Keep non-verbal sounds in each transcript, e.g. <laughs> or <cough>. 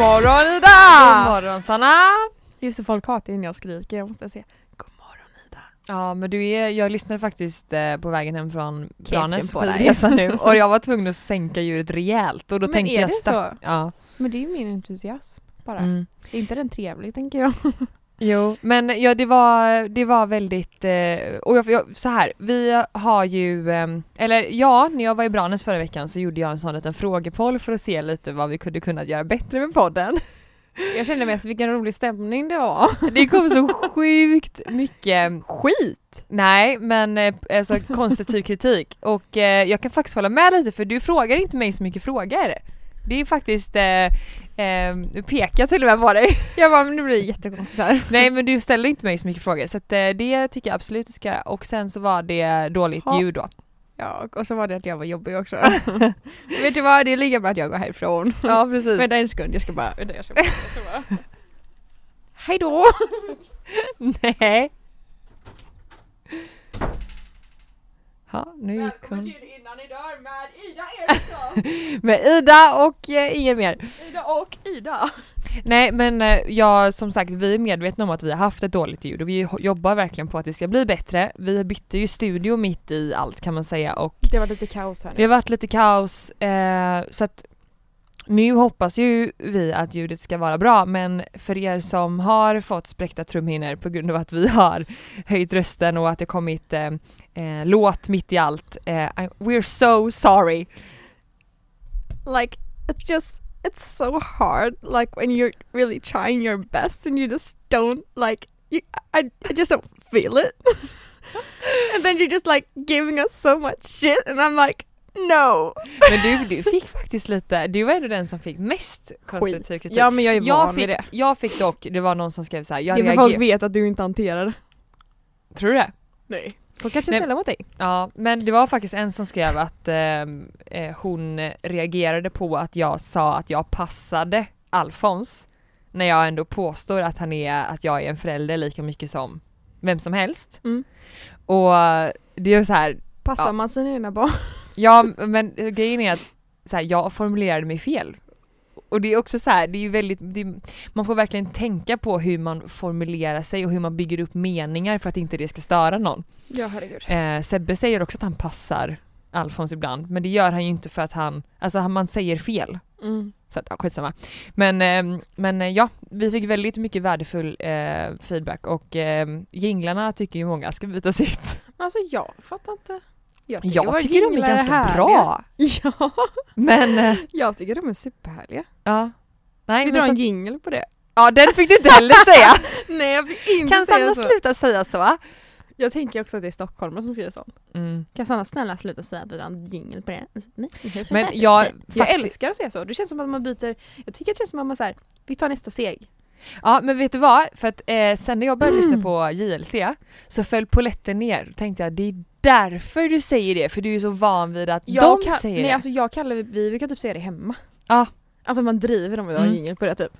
Morgon Ida! God morgon Sanna! Just det, folk hatar när jag skriker, jag måste säga God morgon Ida. Ja men du är, jag lyssnade faktiskt eh, på vägen hem från Branäs skidresa nu <laughs> och jag var tvungen att sänka ljudet rejält och då Men tänkte är jag det så? Ja. Men det är min entusiasm bara. Mm. Är inte den trevlig tänker jag? <laughs> Jo, men ja, det var, det var väldigt, eh, och jag, jag, så här, vi har ju, eh, eller ja, när jag var i Branäs förra veckan så gjorde jag en sån liten frågepoll för att se lite vad vi kunde kunnat göra bättre med podden. Jag kände mest vilken rolig stämning det var. <laughs> Det kom så sjukt mycket skit! Nej, men eh, alltså konstruktiv kritik och eh, jag kan faktiskt hålla med lite för du frågar inte mig så mycket frågor. Det är faktiskt, eh, eh, nu pekar jag till och med på dig. <laughs> Jag bara, men det blir jättekonstigt här. Nej men du ställer inte mig så mycket frågor så att, eh, det tycker jag absolut du ska göra och sen så var det dåligt Ha. ljud då. Ja, och så var det att jag var jobbig också. <laughs> Vet du vad, det är lika bra att jag går härifrån. Ja precis. Vänta en sekund, jag ska bara, vänta <laughs> jag ska bara, jag ska bara. Hej då! Nej. Ja, nu gick hon. Innan ni dör med Ida <laughs> Eriksson! Med Ida och eh, inget mer. Ida och Ida. Nej men eh, ja, som sagt vi är medvetna om att vi har haft ett dåligt ljud och vi ho- jobbar verkligen på att det ska bli bättre. Vi bytte ju studio mitt i allt kan man säga och Det var lite kaos här det nu. har varit lite kaos eh, så att nu hoppas ju vi att ljudet ska vara bra men för er som har fått spräckta trumhinnor på grund av att vi har höjt rösten och att det kommit eh, eh, låt mitt i allt, eh, we're so sorry. like it's just it's so hard like when you're really trying your best and you just don't like you I, I just don't feel it <laughs> and then you're just like giving us so much shit and I'm like no Men du, du fick faktiskt lite, du var ändå den som fick mest konstruktiv kritik. ja men jag är jag, van fick, vid det jag fick dock, det var någon som skrev så här, jag det är för folk vet att du inte hanterar det Tror du det? nej folk kanske är snälla mot dig Ja, men det var faktiskt en som skrev att ehm, eh, hon reagerade på att jag sa att jag passade Alfons när jag ändå påstår att han är, att jag är en förälder lika mycket som vem som helst. Mm. Och det är så här, passar Ja. man sina egna barn ja men grejen är att så här, jag formulerade mig fel. Och det är också så här, det är väldigt, det, man får verkligen tänka på hur man formulerar sig och hur man bygger upp meningar för att inte det ska störa någon. ja herregud Eh, Sebbe säger också att han passar Alfons ibland, men det gör han ju inte för att han, alltså man säger fel. mm. Så att, ja, skitsamma. Men, eh, men eh, ja, vi fick väldigt mycket värdefull eh, feedback och eh, jinglarna tycker ju många ska bytas ut. Alltså jag fattar inte jag Jag våra tycker de är ganska härliga. bra. <laughs> ja Men, eh, jag tycker de är superhärliga ja. Nej, vi drar så, en jingle på det ja den fick du inte heller säga. <laughs> nej jag fick inte kan säga Sanna så sluta säga så? Jag tänker också att det är stockholmare som skriver sånt. Mm. Kan Sanna snälla sluta säga att vi har en jingle på det? Nej, Men jag jag älskar att säga så. Det känns som att man byter, jag tycker att det känns som att man här, vi tar nästa steg. Ja men vet du vad? För att eh, sen när jag började Mm. lyssna på JLC så föll poletten ner. Då tänkte jag det är därför du säger det, för du är så van vid att Jag de säger nej det. alltså jag kallar, vi brukar typ säga det hemma. Ja. Alltså man driver dem med att ha en Mm. jingle på det typ.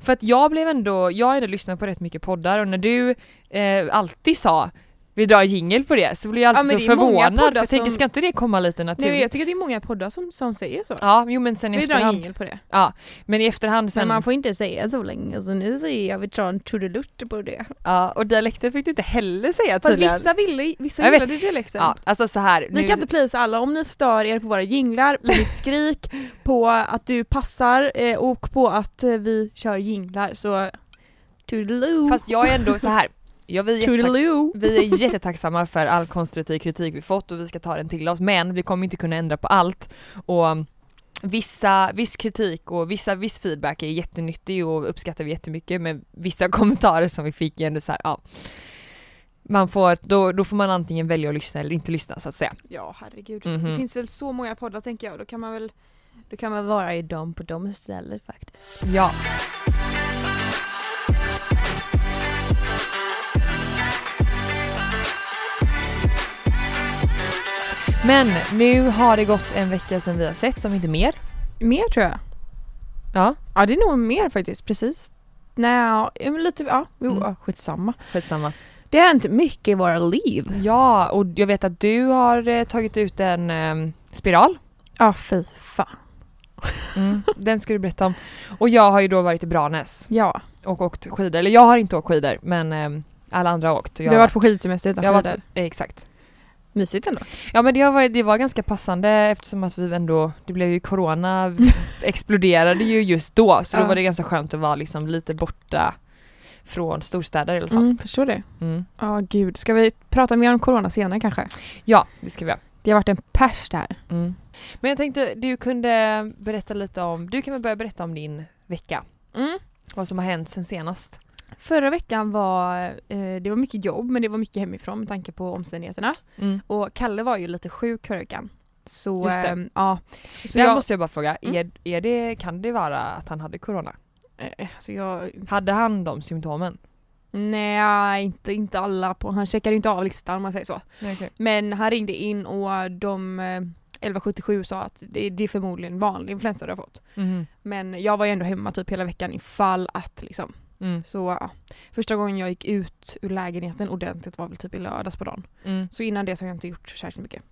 För att jag blev ändå, jag har ändå lyssnat på rätt mycket poddar och när du eh, alltid sa vi drar jingel på det så blev jag Ja, alltid men så förvånad för jag tänker som- ska inte det komma lite Nej, naturligt? jag tycker det är många poddar som, som säger så. Ja, jo men sen i vi drar efterhand. jingle på det. Men i efterhand sen, Men man får inte säga så länge så nu säger jag vi drar en trudelutt på det. ja och dialekter fick du inte heller säga Fast tydligen. vissa, ville, vissa gillade dialekten. Ja, alltså så här. Vi kan inte plisa alla, om ni stör er på våra jinglar, på mitt skrik, <laughs> på att du passar eh, och på att eh, vi kör jinglar så toodaloo! Fast jag är ändå så här. Ja, vi, är toodaloo! vi är jättetacksamma för all konstruktiv kritik vi fått och vi ska ta den till oss men vi kommer inte kunna ändra på allt. Och um, vissa, viss kritik och vissa, viss feedback är jättenyttig och uppskattar vi jättemycket men vissa <laughs> kommentarer som vi fick är ändå så här, ja. man får, då, då får man antingen välja att lyssna eller inte lyssna så att säga. Ja herregud. Mhm. Det finns väl så många poddar tänker jag. Då kan man väl då kan man vara i dem på dem istället faktiskt. Ja. Men nu har det gått en vecka sedan vi har sett, som inte mer. Mer tror jag. Ja, Ja det är nog mer faktiskt, precis. Nej, lite, ja, jo, Mm. skitsamma. skitsamma. Det har hänt mycket i våra liv. Ja, och jag vet att du har eh, tagit ut en eh, spiral. Ja fy fan. Mm, den ska du berätta om. Och jag har ju då varit i Branäs Ja, och åkt skidor. Eller jag har inte åkt skidor men eh, alla andra har åkt. du har varit på skidsemester utan jag skidor. varit, Exakt. Mysigt ändå. Ja men det, har varit, det var ganska passande eftersom att vi ändå, det blev ju corona, <laughs> exploderade ju just då så då Ja. var det ganska skönt att vara liksom lite borta från storstäder i alla fall. Mm, förstår det. Mm. Ja gud, ska vi prata mer om corona senare kanske? Ja, det ska vi göra. Det har varit en pers där. Mm. Men jag tänkte du kunde berätta lite om, du kan väl börja berätta om din vecka. Mm. Vad som har hänt sen senast. Förra veckan var, eh, det var mycket jobb men det var mycket hemifrån med tanke på omständigheterna. Mm. Och Kalle var ju lite sjuk förra veckan. Så, ehm, ja. Så jag, måste jag bara fråga, Mm. är, är det, kan det vara att han hade corona? eh, så jag, Hade han de symptomen? nej inte, inte alla på, han checkade inte av listan om man säger så. Okay. Men han ringde in och de eh, 1177 sa att det, det är förmodligen vanlig influensa du har fått. Mhm. Men jag var ju ändå hemma typ hela veckan ifall att liksom. Mm. Så ja. Första gången jag gick ut ur lägenheten ordentligt var väl typ i lördags på dagen. Mm. Så innan det så har jag inte gjort särskilt mycket.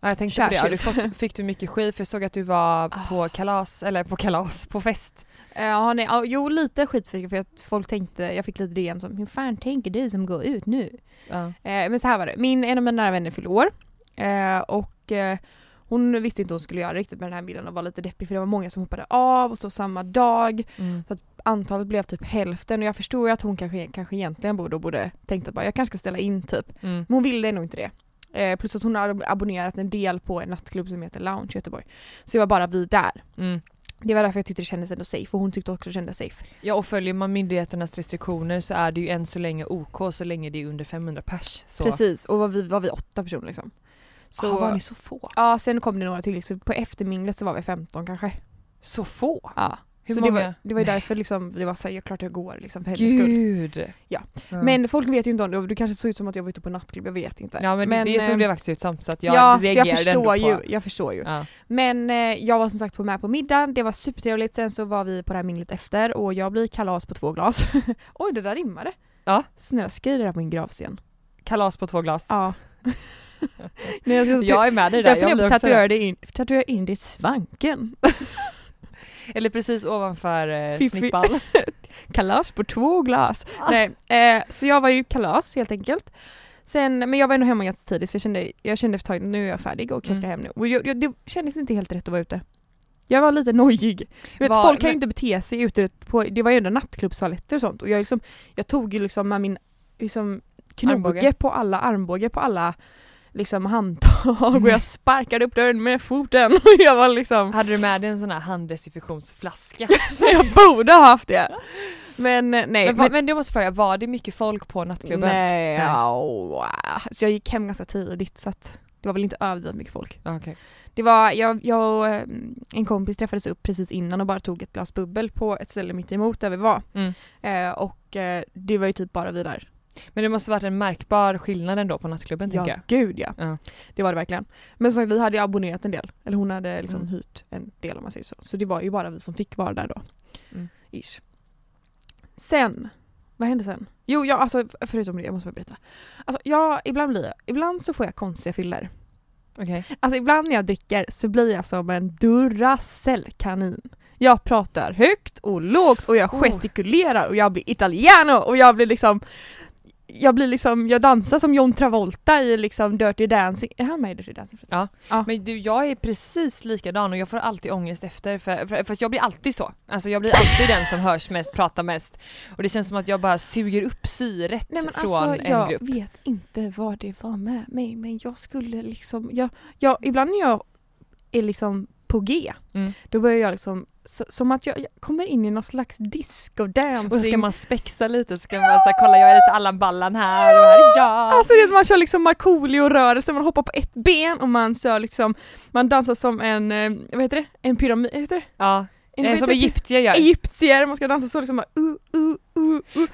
Ja, jag tänkte på det, du Särskilt. fått, fick du mycket skit? För jag såg att du var Ah. på kalas, eller på kalas, på fest. Eh, Ja, nej, jo lite skit fick jag för att folk tänkte, jag fick lite DM som hur fan tänker du som går ut nu? Ja. Eh, men så här var det, min, en av mina nära vänner fyllde år eh, och eh, hon visste inte vad hon skulle göra riktigt med den här bilden och var lite deppig för det var många som hoppade av och så samma dag. Mm. Antalet blev typ hälften och jag förstår ju att hon kanske, kanske egentligen borde, borde tänkt att bara, jag kanske ska ställa in typ. Mm. Men hon ville nog inte det. Eh, plus att hon har abonnerat en del på en nattklubb som heter Lounge i Göteborg. Så det var bara vi där. Mm. Det var därför jag tyckte det kändes ändå safe och hon tyckte också det kändes safe. Ja och följer man myndigheternas restriktioner så är det ju än så länge OK så länge det är under 500 pers. Så. Precis, och var vi, var vi åtta personer liksom. Så, ah, var ni så få? Ja, sen kom det några till så på efterminglet så var vi 15 kanske. Så få? Ja. Hur så det var, många? det var ju därför liksom, det var såhär, ja, klart jag går liksom för hennes skull. Ja. Mm. Men folk vet ju inte om det det kanske såg ut som att jag var ute på nattklubb, jag vet inte. Ja men, det såg ehm, det faktiskt ut som så att jag ja, så jag reagerade förstår ändå ju, på... jag förstår ju. Ja. Men eh, jag var som sagt på med på middagen, det var supertrevligt, sen så var vi på det här minglet efter och jag blir kalas på två glas. <laughs> Oj det där rimmade. Ja. Snälla skriv det där på min gravsten. Kalas på två glas. Ja. <laughs> Nej, jag, jag, <laughs> Jag är med dig där, jag jag funderar blir på att också tatuera det in, tatuera in det i svanken. <laughs> Eller precis ovanför eh, Fiffi. snippan. <laughs> kalas på två glas. Nej, eh, så jag var ju kalas helt enkelt. Sen, men jag var ändå hemma jättetidigt för jag kände, jag kände efter ett tag nu är jag färdig och jag ska Mm. hem nu. Och jag, jag, det kändes inte helt rätt att vara ute. Jag var lite nojig. Vet, Var- folk kan ju inte bete sig ute på, det var ju ändå nattklubbstoaletter och sånt och jag, liksom, jag tog ju liksom med min liksom, knoge på alla armbåge på alla liksom handtag och jag sparkade upp dörren med foten <laughs> och jag var liksom Hade du med dig en sån här handdesinfektionsflaska? <laughs> jag borde ha haft det. Men eh, nej. men, va- men du måste fråga, var det mycket folk på nattklubben? Nej, Nej. ja, så jag gick hem ganska tidigt så att det var väl inte överdrivet mycket folk. Ja, Okej. Det var, jag, jag och eh, en kompis träffades upp precis innan och bara tog ett glas bubbel på ett ställe mitt emot där vi var. Mm. Eh, och eh, det var ju typ bara vi där. Men det måste varit en märkbar skillnad ändå på nattklubben tänker Ja, jag. gud ja. Ja. Det var det verkligen. Men som sagt, vi hade ju abonnerat en del. Eller hon hade liksom Mm. hyrt en del om man säger så. Så det var ju bara vi som fick vara där då. Mm. Ish. Sen, vad hände sen? Jo, jag, alltså förutom det, jag måste bara berätta. Alltså jag, ibland blir jag, ibland så får jag konstiga fyller. Okej. Alltså ibland när jag dricker så blir jag som en Duracell-kanin. Jag pratar högt och lågt och jag Oh. gestikulerar och jag blir italiano och jag blir liksom jag blir liksom, jag dansar som John Travolta i liksom Dirty Dancing. Är han med i Dirty Dancing? Ja. Ja. Men du, jag är precis likadan och jag får alltid ångest efter för, för, fast jag blir alltid så. Alltså jag blir alltid den som hörs mest, pratar mest. Och det känns som att jag bara suger upp syret Nej men från alltså en jag grupp. vet inte vad det var med mig men jag skulle liksom, jag, jag, ibland när jag är liksom på G, Mm. då börjar jag liksom så, som att jag, jag kommer in i någon slags disco dancing. Och så ska man spexa lite så ska man här, kolla jag är lite Allan Ballan här och här är jag. Alltså det man kör liksom Markoolio-rörelse, man hoppar på ett ben och man kör liksom, man dansar som en, eh, vad heter det? En pyramid, heter det? ja, En, eh, som egyptier gör. Egyptier, man ska dansa så liksom bara, uh, uh, uh, uh.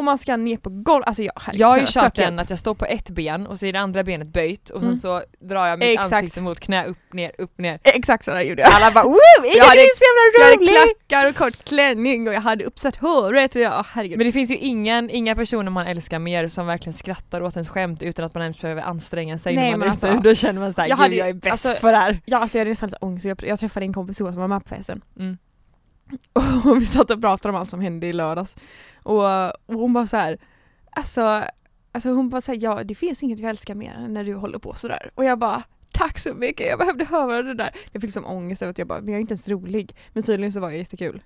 Och man ska ner på golv, alltså jag, Jag har ju kört den att jag står på ett ben och så är det andra benet böjt och Mm. så drar jag mitt Exakt. ansikte mot knä, upp, ner, upp, ner. Exakt sådär gjorde jag. Alla bara woo! Är Jag hade- så Jag jävla hade roligt? klackar och kort klänning och jag hade uppsatt håret och jag, oh, herregud. Men det finns ju ingen, inga personer man älskar mer som verkligen skrattar åt ens skämt utan att man ens behöver anstränga sig Nej, när man ute. alltså, Då känner man såhär, jag jag, hade- jag är bäst alltså- på det här. Ja alltså jag hade nästan lite ångest, jag, jag träffade en kompis som var med på festen Mm. <laughs> och vi satt och pratade om allt som hände i lördags och, och hon bara så här, alltså, alltså hon bara såhär, ja det finns inget jag älskar mer än när du håller på sådär och jag bara Tack så mycket, jag behövde höra det där. Jag fick liksom ångest över att jag bara, men jag är inte ens rolig. Men tydligen så var jag jättekul.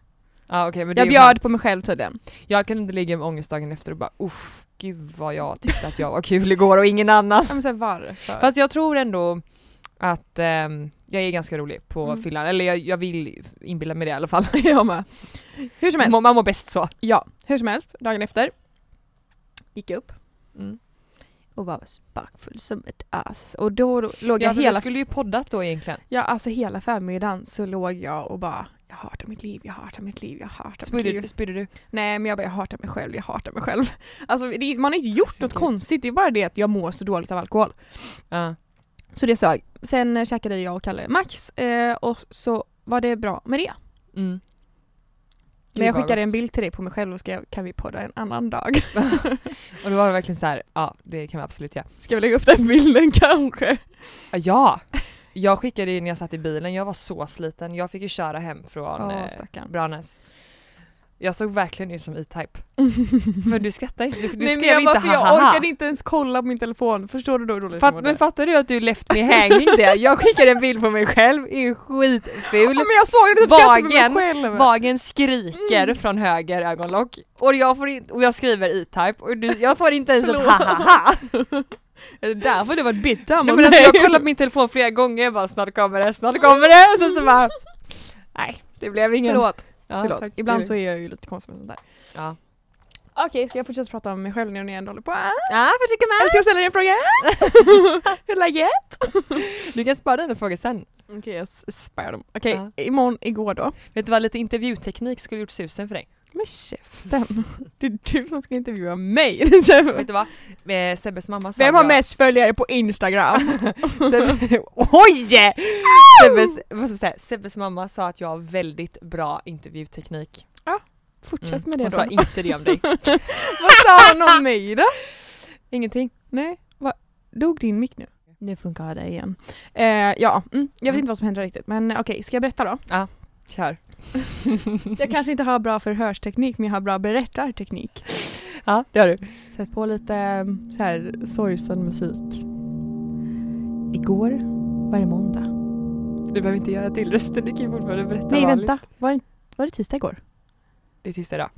Ja, okej, men Jag bjöd skönt. på mig själv tydligen. Jag kan inte ligga med ångest dagen efter och bara uff, gud vad jag tyckte att jag var kul igår och ingen annan. Ja, men så här, varför? Fast jag tror ändå att ehm, jag är ganska rolig på Mm. fyllan, eller jag, jag vill inbilla mig det i alla fall. <laughs> jag med. Hur som helst. Man man mår bäst så. Ja, hur som helst, dagen efter gick jag upp Mm. och var bakfull som ett ass. Och då låg Ja, jag för hela, vi skulle ju poddat då egentligen. ja, alltså hela förmiddagen så låg jag och bara jag hatar mitt liv, jag hatar mitt liv, jag hatar mitt Spydde, liv. spydde du? Nej men jag bara jag hatar mig själv, jag hatar mig själv. <laughs> Alltså det, man har inte gjort något konstigt, det är bara det att jag mår så dåligt av alkohol. Ja. Så det sög. Sen käkade jag och Kalle Max eh, och så var det bra med det. Mm. Men jag skickade en bild till dig på mig själv och skrev kan vi podda en annan dag? <laughs> Och då var det verkligen så här, ja det kan vi absolut göra. Ska vi lägga upp den bilden <laughs> kanske? Ja, Ja! Jag skickade ju när jag satt i bilen, jag var så sliten. Jag fick ju köra hem från Ja, eh. Branäs. Jag såg verkligen ut som E-Type. <laughs> Men du skrattar inte, du, du Nej, skrev jag, inte för jag haha. orkade inte ens kolla på min telefon, förstår du då hur dåligt jag Fatt, men fattar du att du left me hanging där? Jag skickade en bild på mig själv, är ju Ja, skitful. men jag såg det, typ Vagen, mig själv. Vagen skriker Mm. från höger ögonlock och jag, får in, och jag skriver E-Type och du, jag får inte ens ett ha-ha-ha. <laughs> Är det därför det var ett bitter Nej, men alltså, jag kollade på min telefon flera gånger bara snart kommer det, snart kommer det och sen så bara Nej, det blev ingen. Förlåt, Ja, förlåt. tack. ibland så är jag ju lite konstig med sånt där. Ja. Okej, ska jag fortsätta prata om mig själv nu när jag ändå håller på? Ja, försöker ska jag ställa dig en fråga? <laughs> Hur är läget? Du kan spara dina frågor sen. Okej, jag s- spär dem. Okej, Ja. imorgon, igår då. Vet du vad, lite intervjuteknik skulle gjort susen för dig. Men käften, <laughs> det är du som ska intervjua mig. <laughs> Vet du vad? Eh, Sebbes mamma sa Vem har jag- mest följare på Instagram? <laughs> Sebbe, oj! Sebbes, vad ska säga? Sebbes mamma sa att jag har väldigt bra intervjuteknik. Fortsätt Mm. med det Hon då. sa inte det om dig. Vad sa hon om mig då? Ingenting. Nej, vad, dog din mick nu? Nu funkar det igen. Eh, ja, mm, jag vet Mm. inte vad som händer riktigt men okej, ska jag berätta då? Kör. Jag kanske inte har bra förhörsteknik men jag har bra berättarteknik. Ja, det har du. Sätt på lite eh, så här sorgsen musik. Igår var det måndag. Du behöver inte göra till rösten, du kan ju fortfarande berätta Nej vanligt. vänta, var det, var det tisdag igår? Det är tisdag idag.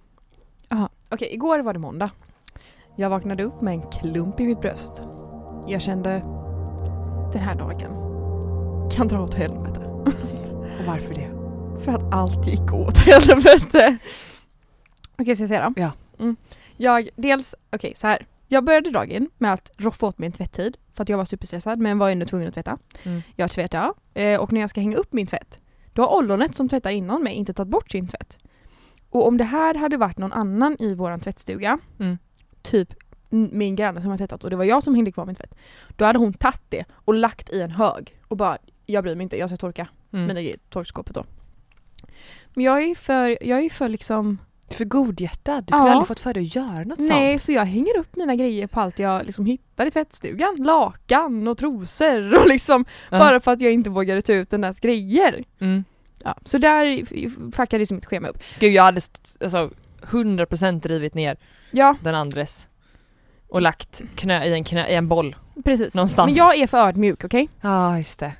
Okej, igår var det måndag. Jag vaknade upp med en klump i mitt bröst. Jag kände den här dagen kan dra åt helvete. Och varför det? För att allt gick åt helvete. Okej, ska jag säga då? Ja. Mm. Jag, dels, okej så här. Jag började dagen med att roffa åt mig en tvätttid för att jag var superstressad men var ändå tvungen att tvätta. Mm. Jag tvättade eh, och när jag ska hänga upp min tvätt då har ollonet som tvättar innan mig inte tagit bort sin tvätt. Och om det här hade varit någon annan i våran tvättstuga, Mm. typ min granne som har tvättat och det var jag som hängde kvar min tvätt, då hade hon tagit det och lagt i en hög och bara jag bryr mig inte, jag ska torka Mm. mina grejer torkskåpet då. Men jag är för, jag är för liksom Du är för godhjärtad, du skulle Ja. aldrig fått för dig att göra något Nej, sånt. så jag hänger upp mina grejer på allt jag liksom hittar i tvättstugan. Lakan och trosor och liksom Ja. bara för att jag inte vågade ta ut den där grejer. Mm. Ja, så där fuckade liksom mitt schema upp. Gud jag hade alltså, 100% rivit ner Ja, den andres och lagt knä i en, knä, i en boll. precis. Någonstans. Men jag är för ödmjuk, okej? Ja just det.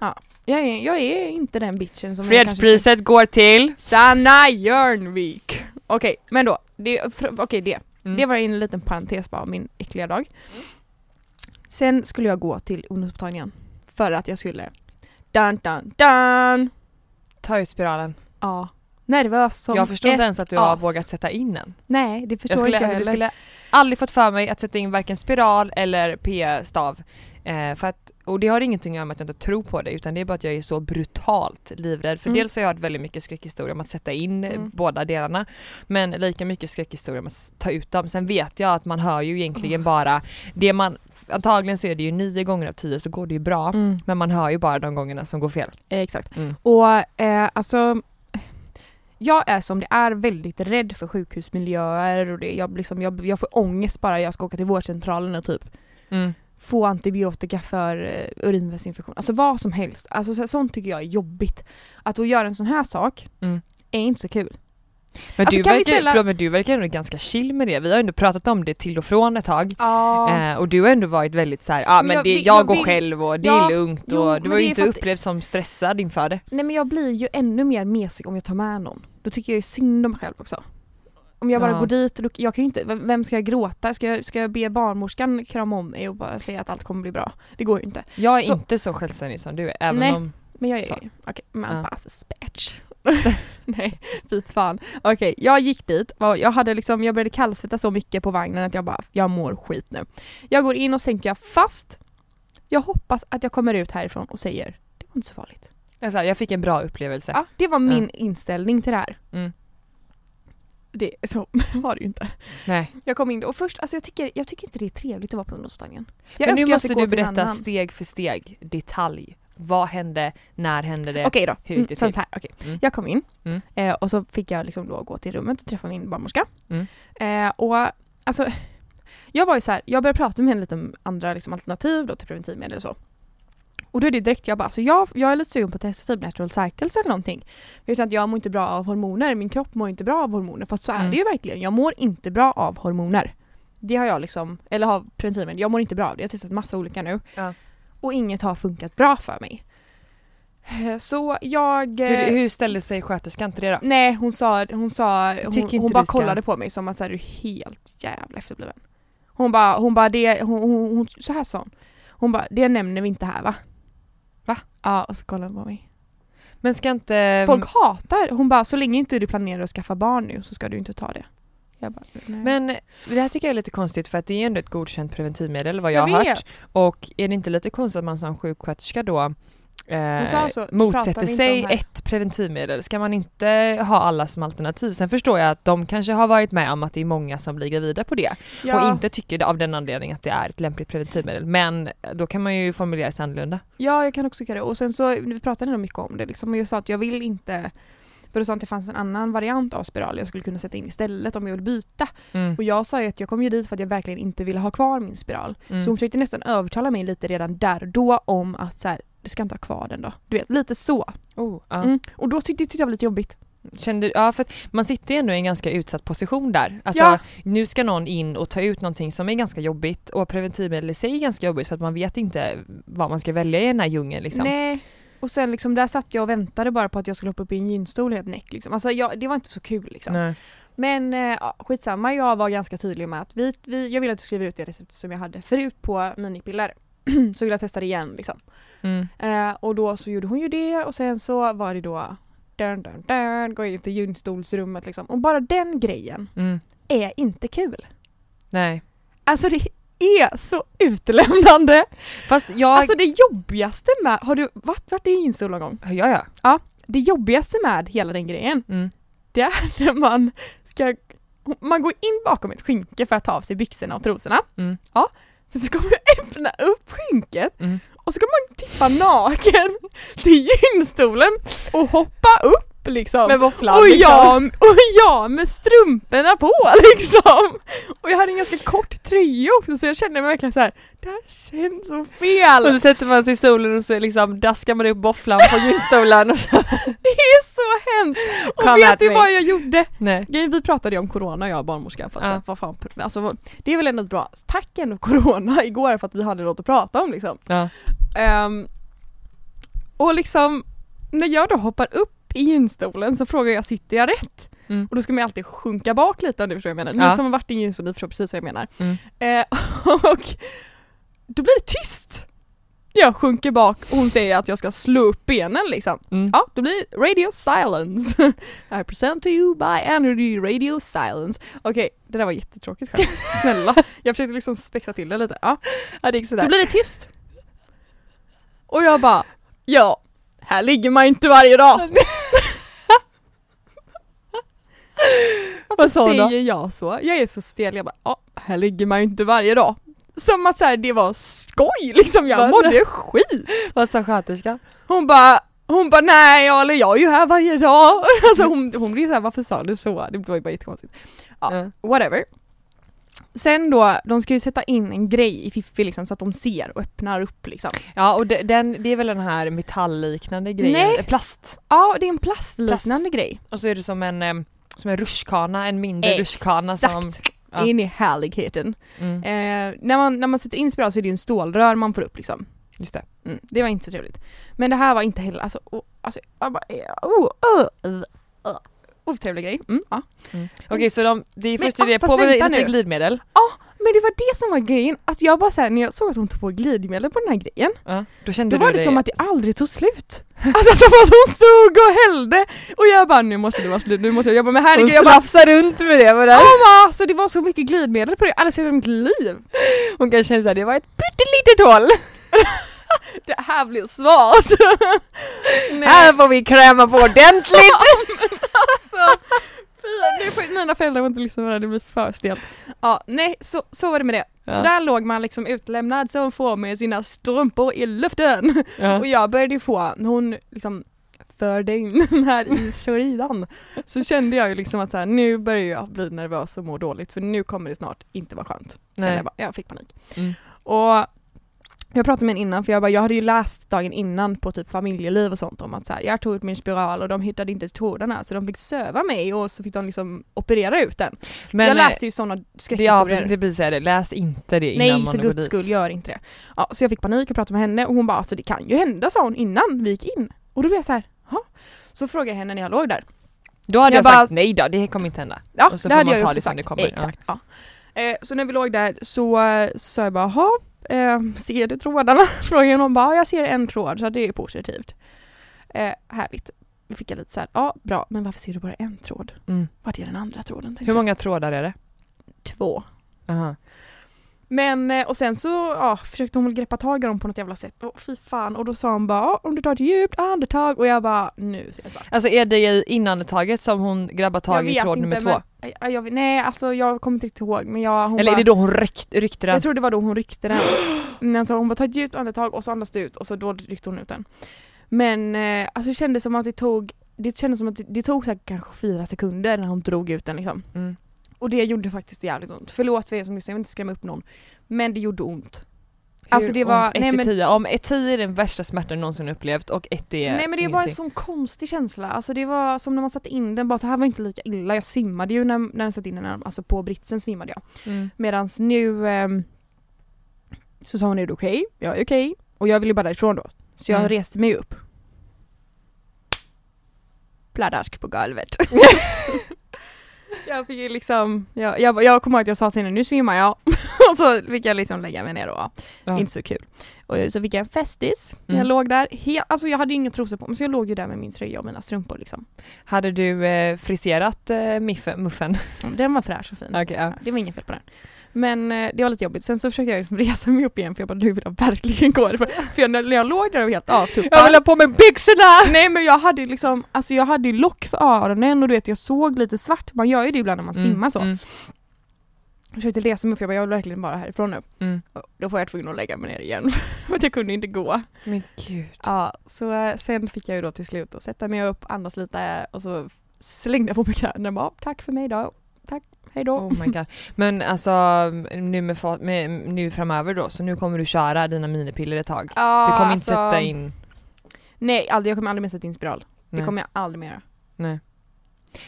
Jag, är, jag är inte den bitchen som Fredspriset går till... Sanna Jörnvik! Okej, men då. Det, okej det. Mm. Det var en liten parentes bara min äckliga dag. Sen skulle jag gå till ungdomsmottagningen för att jag skulle dun dun dun! Ta ut spiralen. Ja, nervös som jag förstår inte ens att du har as. vågat sätta in en. Nej, det förstår Jag skulle, inte jag alltså, heller. skulle aldrig fått för mig att sätta in varken spiral eller p-stav. Eh, för att, och det har ingenting att göra med att jag inte tror på det utan det är bara att jag är så brutalt livrädd. För Mm. dels har jag hört väldigt mycket skräckhistorier om att sätta in eh, Mm. båda delarna men lika mycket skräckhistorier om att ta ut dem. Sen vet jag att man hör ju egentligen bara det man Antagligen så är det ju nio gånger av tio så går det ju bra Mm. men man hör ju bara de gångerna som går fel. Eh, Exakt. Mm. Och eh, alltså jag är som det är väldigt rädd för sjukhusmiljöer och det, jag, liksom, jag, jag får ångest bara jag ska åka till vårdcentralen och typ Mm. få antibiotika för eh, urinvägsinfektion. Alltså vad som helst. Alltså så, sånt tycker jag är jobbigt. Att då göra en sån här sak Mm. är inte så kul. Men, Alltså, du verkar, ställa- förlåt, men du verkar ändå ganska chill med det. Vi har ändå pratat om det till och från ett tag. Ja. Eh, och du har ändå varit väldigt så här, ah, Men men jag det, jag, jag går vill- själv och det Ja, är lugnt jo, och du det ju inte för att- upplevd som stressad inför det. Nej men jag blir ju ännu mer mesig om jag tar med någon. Då tycker jag ju synd om mig själv också. Om jag bara Ja. går dit, då, jag kan ju inte, vem ska jag gråta? Ska jag, ska jag be barnmorskan krama om mig och bara säga att allt kommer bli bra? Det går ju inte. Jag är Så- inte så självständig som du är, även Nej. om... Men jag är okej, man Ja. bara spatch. <laughs> Nej, fy fan. Okej, jag gick dit, jag hade liksom, jag började kallsvettas så mycket på vagnen att jag bara, jag mår skit nu. Jag går in och sänker jag fast. Jag hoppas att jag kommer ut härifrån och säger, det var inte så farligt. Alltså, jag fick en bra upplevelse. Ja, det var min inställning till det här. Mm. Det, så <laughs> var det ju inte. Nej. Jag kom in och först, alltså jag tycker, jag tycker inte det är trevligt att vara på ungdomsmottagningen. Jag Men nu måste du berätta steg för steg, detalj. Vad hände? När hände det? Okej då, Hur gick det mm, sånt till? här. Okej. Mm. Jag kom in Mm. eh, och så fick jag liksom då gå till rummet och träffa min barnmorska. Mm. Eh, och alltså, jag var ju så här, jag började prata med henne lite om andra liksom, alternativ då till preventivmedel och så. Och då är det direkt jag bara, alltså jag, jag är lite sugen på att testa typ natural cycles eller någonting. Jag vet att jag mår inte bra av hormoner, min kropp mår inte bra av hormoner. Fast så är Mm. det ju verkligen, jag mår inte bra av hormoner. Det har jag liksom, eller har preventivmedel, jag mår inte bra av det. Jag har testat massa olika nu. Ja. Och inget har funkat bra för mig. Så jag... eh, Hur, hur ställde sig sköterskan till det då? Nej hon sa, hon sa, hon, hon bara kollade på mig som att så här, du är helt jävla efterbliven. Hon bara, hon bara det, hon, hon, hon, så här sa hon. Hon bara, det nämner vi inte här va? Va? Ja och så kollade hon på mig. Men ska inte... Folk hatar, hon bara så länge inte du planerar att skaffa barn nu så ska du inte ta det. Jag bara. Men det här tycker jag är lite konstigt för att det är ändå ett godkänt preventivmedel vad jag, har hört. Och är det inte lite konstigt att man som sjuksköterska då eh, sa så, pratar vi motsätter sig ett preventivmedel? Ska man inte ha alla som alternativ? Sen förstår jag att de kanske har varit med om att det är många som blir gravida på det Ja, och inte tycker det av den anledningen att det är ett lämpligt preventivmedel. Men då kan man ju formulera sig annorlunda. ja jag kan också tycka det. Och sen så, vi pratade nog mycket om det liksom. Och jag sa att jag vill inte för då sa att det fanns en annan variant av spiral jag skulle kunna sätta in istället om jag vill byta. Mm. Och jag sa ju att jag kom ju dit för att jag verkligen inte ville ha kvar min spiral. Mm. Så hon försökte nästan övertala mig lite redan där och då om att så här, du ska inte ha kvar den då. Du vet, lite så. Oh, ja. Mm. Och då tyckte, tyckte jag var lite jobbigt. Kände, ja för man sitter ju ändå i en ganska utsatt position där. Alltså Ja. nu ska någon in och ta ut någonting som är ganska jobbigt och preventivmedel i sig är ganska jobbigt för att man vet inte vad man ska välja i den här djungeln liksom. Nej. Och sen liksom där satt jag och väntade bara på att jag skulle hoppa upp i en gynstol helt näck liksom. Alltså jag, det var inte så kul liksom. Nej. Men eh, ja, skitsamma, jag var ganska tydlig med att vi, vi, jag ville att du skriver ut det receptet som jag hade förut på minipiller. <clears throat> så ville jag testa det igen liksom. Mm. Eh, och då så gjorde hon ju det och sen så var det då dun, dun, dun, gå in till gynstolsrummet liksom. Och bara den grejen Mm. är inte kul. Nej. Alltså det är så utelämnande. Fast jag... Alltså det jobbigaste med, har du varit, varit i gynstol någon gång? ja ja. Det jobbigaste med hela den grejen, Mm. det är <laughs> när man ska, man går in bakom ett skynke för att ta av sig byxorna och trosorna. Mm. Ja, sen ska man <laughs> öppna upp skynket Mm. och så ska man tippa naken <laughs> till gynstolen och hoppa upp liksom. Med våfflan och, liksom. <laughs> och jag med strumporna på <laughs> liksom! Och jag hade en ganska kort tröja också så jag kände mig verkligen så här. det här känns så fel! Och så sätter man sig i solen och så liksom daskar man upp våfflan på gynstolen och så... <laughs> Det är så hemskt! Och Come vet du me. vad jag gjorde? Nej. Vi pratade ju om corona jag och barnmorskan för att Ja. så vad fan, alltså, det är väl ändå ett bra, tack ändå corona igår för att vi hade något att prata om liksom. Ja. Ehm, och liksom, när jag då hoppar upp i gynstolen så frågar jag, sitter jag rätt? Mm. Och då ska man ju alltid sjunka bak lite om du förstår vad jag menar. Ja. Ni som har varit i en gynstol, ni förstår precis vad jag menar. Mm. Eh, <laughs> och då blir det tyst Jag sjunker bak och hon säger att jag ska slå upp benen liksom. Mm. Ja, då blir det radio silence. <laughs> I present to you by Energy Radio Silence. Okej, det där var jättetråkigt skämt. <laughs> Snälla. Jag försökte liksom spexa till det lite. Ja. Ja det gick Då sådär. blir det tyst. Och jag bara, ja, här ligger man inte varje dag. <laughs> Vad sa säger jag så? Jag är så stel, jag bara, ja, här ligger man ju inte varje dag. Som att så här, det var skoj liksom, jag mådde skit. Vad sa sköterskan? Hon bara, hon bara nej, eller jag är ju här varje dag. <laughs> Alltså hon, hon blir såhär, varför sa du så? Det var ju bara jättekonstigt. Ja, Ja. whatever. Sen då, de ska ju sätta in en grej i Fiffi liksom så att de ser och öppnar upp liksom. Ja och de- den, det är väl den här metallliknande grejen? Nej. Eh, Plast. Ja, det är en plastliknande Plast. grej. Och så är det som en, eh, som en rutschkana, en mindre rutschkana som... Ja. In i härligheten. Mm, Eh, när, man, när man sätter in spiral så är det ju en stålrör man får upp liksom. just det. Mm, det var inte så trevligt. Men det här var inte heller, alltså, oh, alltså jag bara, eh, oh, oh, uh, uh. Otrevlig grej. Mm, ja. Okej så de, det är Men, först är det ah, på med lite glidmedel. Men det var det som var grejen, att jag bara såhär, när jag såg att hon tog på glidmedel på den här grejen, Ja. Då kände då du var det som att det aldrig tog slut. <laughs> Alltså som att hon stod och hällde och jag bara nu måste det vara slut, nu måste jag, jag bara men herregud Hon slafsar runt med det var Ja där. men alltså det var så mycket glidmedel på det, aldrig sett i mitt liv. Hon kanske känner såhär, det var ett pyttelitet hål. <laughs> Det här blir svårt. <laughs> Nej. Här får vi kräma på ordentligt. alltså, fy, nu får mina föräldrar får inte lyssna på det här, det blir för stelt. Ja, nej så, så var det med det. Så Ja. där låg man liksom utlämnad som får med sina strumpor i luften. Ja. Och jag började få, hon liksom förde in <laughs> den här i koridan så kände jag ju liksom att så här, nu börjar jag bli nervös och må dåligt för nu kommer det snart inte vara skönt. Nej. Jag, bara, jag fick panik. Mm. Och jag pratade med en innan för jag, bara, jag hade ju läst dagen innan på typ familjeliv och sånt om att så här, jag tog ut min spiral och de hittade inte trådarna så de fick söva mig och så fick de liksom operera ut den. Men, jag eh, läste ju sådana det, ja skräckhistorier. precis, det blir läs inte det innan Nej man för går guds dit. skull, gör inte det. Ja, så jag fick panik och pratade med henne och hon bara alltså det kan ju hända sa hon innan vi gick in. Och då blev jag så här, Jaha. Så frågade jag henne när jag låg där. Då hade Jag jag, bara- sagt nej då, det kommer inte hända. Ja Och så det får hade man jag ta det som sagt. det kommer, ja. Exakt, ja. Eh, så när vi låg där så sa jag bara, jaha, eh, ser du trådarna? <laughs> Frågade hon bara, ja jag ser en tråd så det är positivt. Eh, härligt. Då fick jag lite så här, ja bra, men varför ser du bara en tråd? Mm. Vart är den andra tråden? Hur många trådar är det? Två. Aha. Men eh, och sen så ja, försökte hon väl greppa tag i dem på något jävla sätt. Åh fy fan. Och då sa hon bara "Ja, om du tar ett djupt andetag och jag bara nu ser jag svart. Alltså är det i inandetaget som hon grabbar tag i tråd nummer två? Men, jag, jag, nej alltså jag kommer inte riktigt ihåg men jag, hon Eller bara, är det då hon ryckt, ryckte den? Jag tror det var då hon ryckte den. <gasps> Men alltså hon bara ta ett djupt andetag och så andas du ut och så då ryckte hon ut den. Men eh, alltså det kändes som att det tog det kändes som att det, det tog så här kanske fyra sekunder när hon drog ut den liksom. Mm. Och det gjorde faktiskt jävligt ont. Förlåt för er som lyssnar, jag vill inte skrämma upp någon. Men det gjorde ont. Alltså, det Hur var- ont? nej, ett till men- tio. Om ett tio är den värsta smärtan du någonsin upplevt och ett är Nej men det var en ingenting. sån konstig känsla. Alltså det var som när man satte in den, bara det här var inte lika illa. Jag simmade ju när, när jag satte in den, alltså på britsen svimmade jag. Mm. Medans nu ehm, så sa hon är du okej? Jag är okej. Och jag ville bara därifrån då. Så jag Mm. reste mig upp. Pladask på golvet. <laughs> <laughs> jag fick liksom, jag, jag, jag kommer ihåg att jag sa till henne nu svimmar jag. <laughs> och så fick jag liksom lägga mig ner och Ja. inte så kul. Och så fick jag en festis Mm. jag låg där. Helt, alltså jag hade inga trosor på mig så jag låg ju där med min tröja och mina strumpor liksom. Hade du eh, friserat eh, miffe, muffen? Den var fräsch och fin. Okej, ja. Det var inget fel på den. Men eh, det var lite jobbigt. Sen så försökte jag liksom <laughs> resa mig upp igen för jag bara nu vill jag verkligen gå härifrån. <laughs> För jag, när jag låg där och helt avtuppad. Jag vill ha på mig byxorna! Nej men jag hade ju liksom, alltså jag hade lock för öronen och du vet jag såg lite svart. Man gör ju det ibland när man simmar så. Mm. Jag försökte resa mig upp för jag bara jag vill verkligen bara härifrån nu. Mm. Då får jag tvungen att lägga mig ner igen. <laughs> för att jag kunde inte gå. Men gud. Ja, så eh, sen fick jag ju då till slut att sätta mig upp, andas lite och så slängde jag på mig kläderna och bara tack för mig då. Tack, hej då. Oh my god. Men alltså nu, med, med, nu framöver då, så nu kommer du köra dina minipiller ett tag? Ja, Du kommer inte alltså- sätta in... Nej, aldrig, jag kommer aldrig mer sätta in spiral. Det Nej. kommer jag aldrig mer göra. Nej.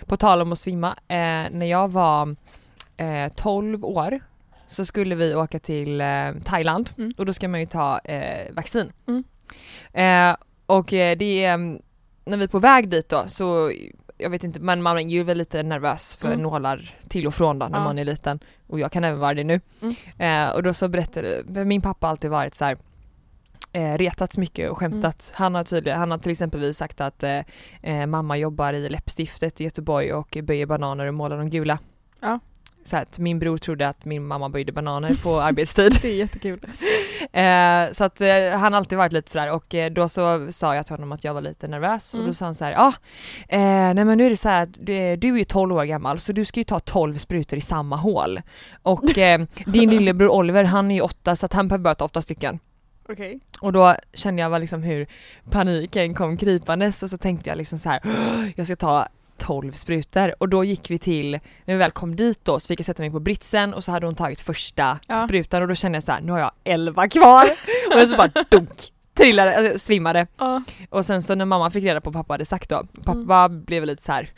På tal om att svimma, eh, när jag var eh, 12 år så skulle vi åka till eh, Thailand Mm. och då ska man ju ta eh, vaccin. Mm. Eh, och eh, det är, mm, när vi är på väg dit då så jag vet inte, men man är ju väl lite nervös för Mm. nålar till och från då när Ja. man är liten. Och jag kan även vara det nu. Mm. Eh, och då så berättade, min pappa har alltid varit så här. eh, retats mycket och skämtat. Mm. Han har tydligen, han har till exempel sagt att eh, mamma jobbar i läppstiftet i Göteborg och böjer bananer och målar dem gula. Ja. Så att min bror trodde att min mamma böjde bananer på <laughs> arbetstid. Det är jättekul. Eh, så att eh, han har alltid varit lite sådär och eh, då så sa jag till honom att jag var lite nervös och Mm. då sa han såhär, ja, ah, eh, nej men nu är det så här att du, du är ju 12 år gammal så du ska ju ta 12 sprutor i samma hål. Och eh, din lillebror Oliver han är ju 8 så att han behöver bara ta 8 stycken. Okej. Och då kände jag liksom hur paniken kom krypandes och så tänkte jag liksom så här: "Åh, jag ska ta 12 sprutor och då gick vi till, när vi väl kom dit då så fick jag sätta mig på britsen och så hade hon tagit första Ja. sprutan och då kände jag så här: nu har jag 11 kvar <laughs> och så bara dunk trillade, alltså, svimmade Ja. och sen så när mamma fick reda på vad pappa hade sagt då, pappa blev lite så här.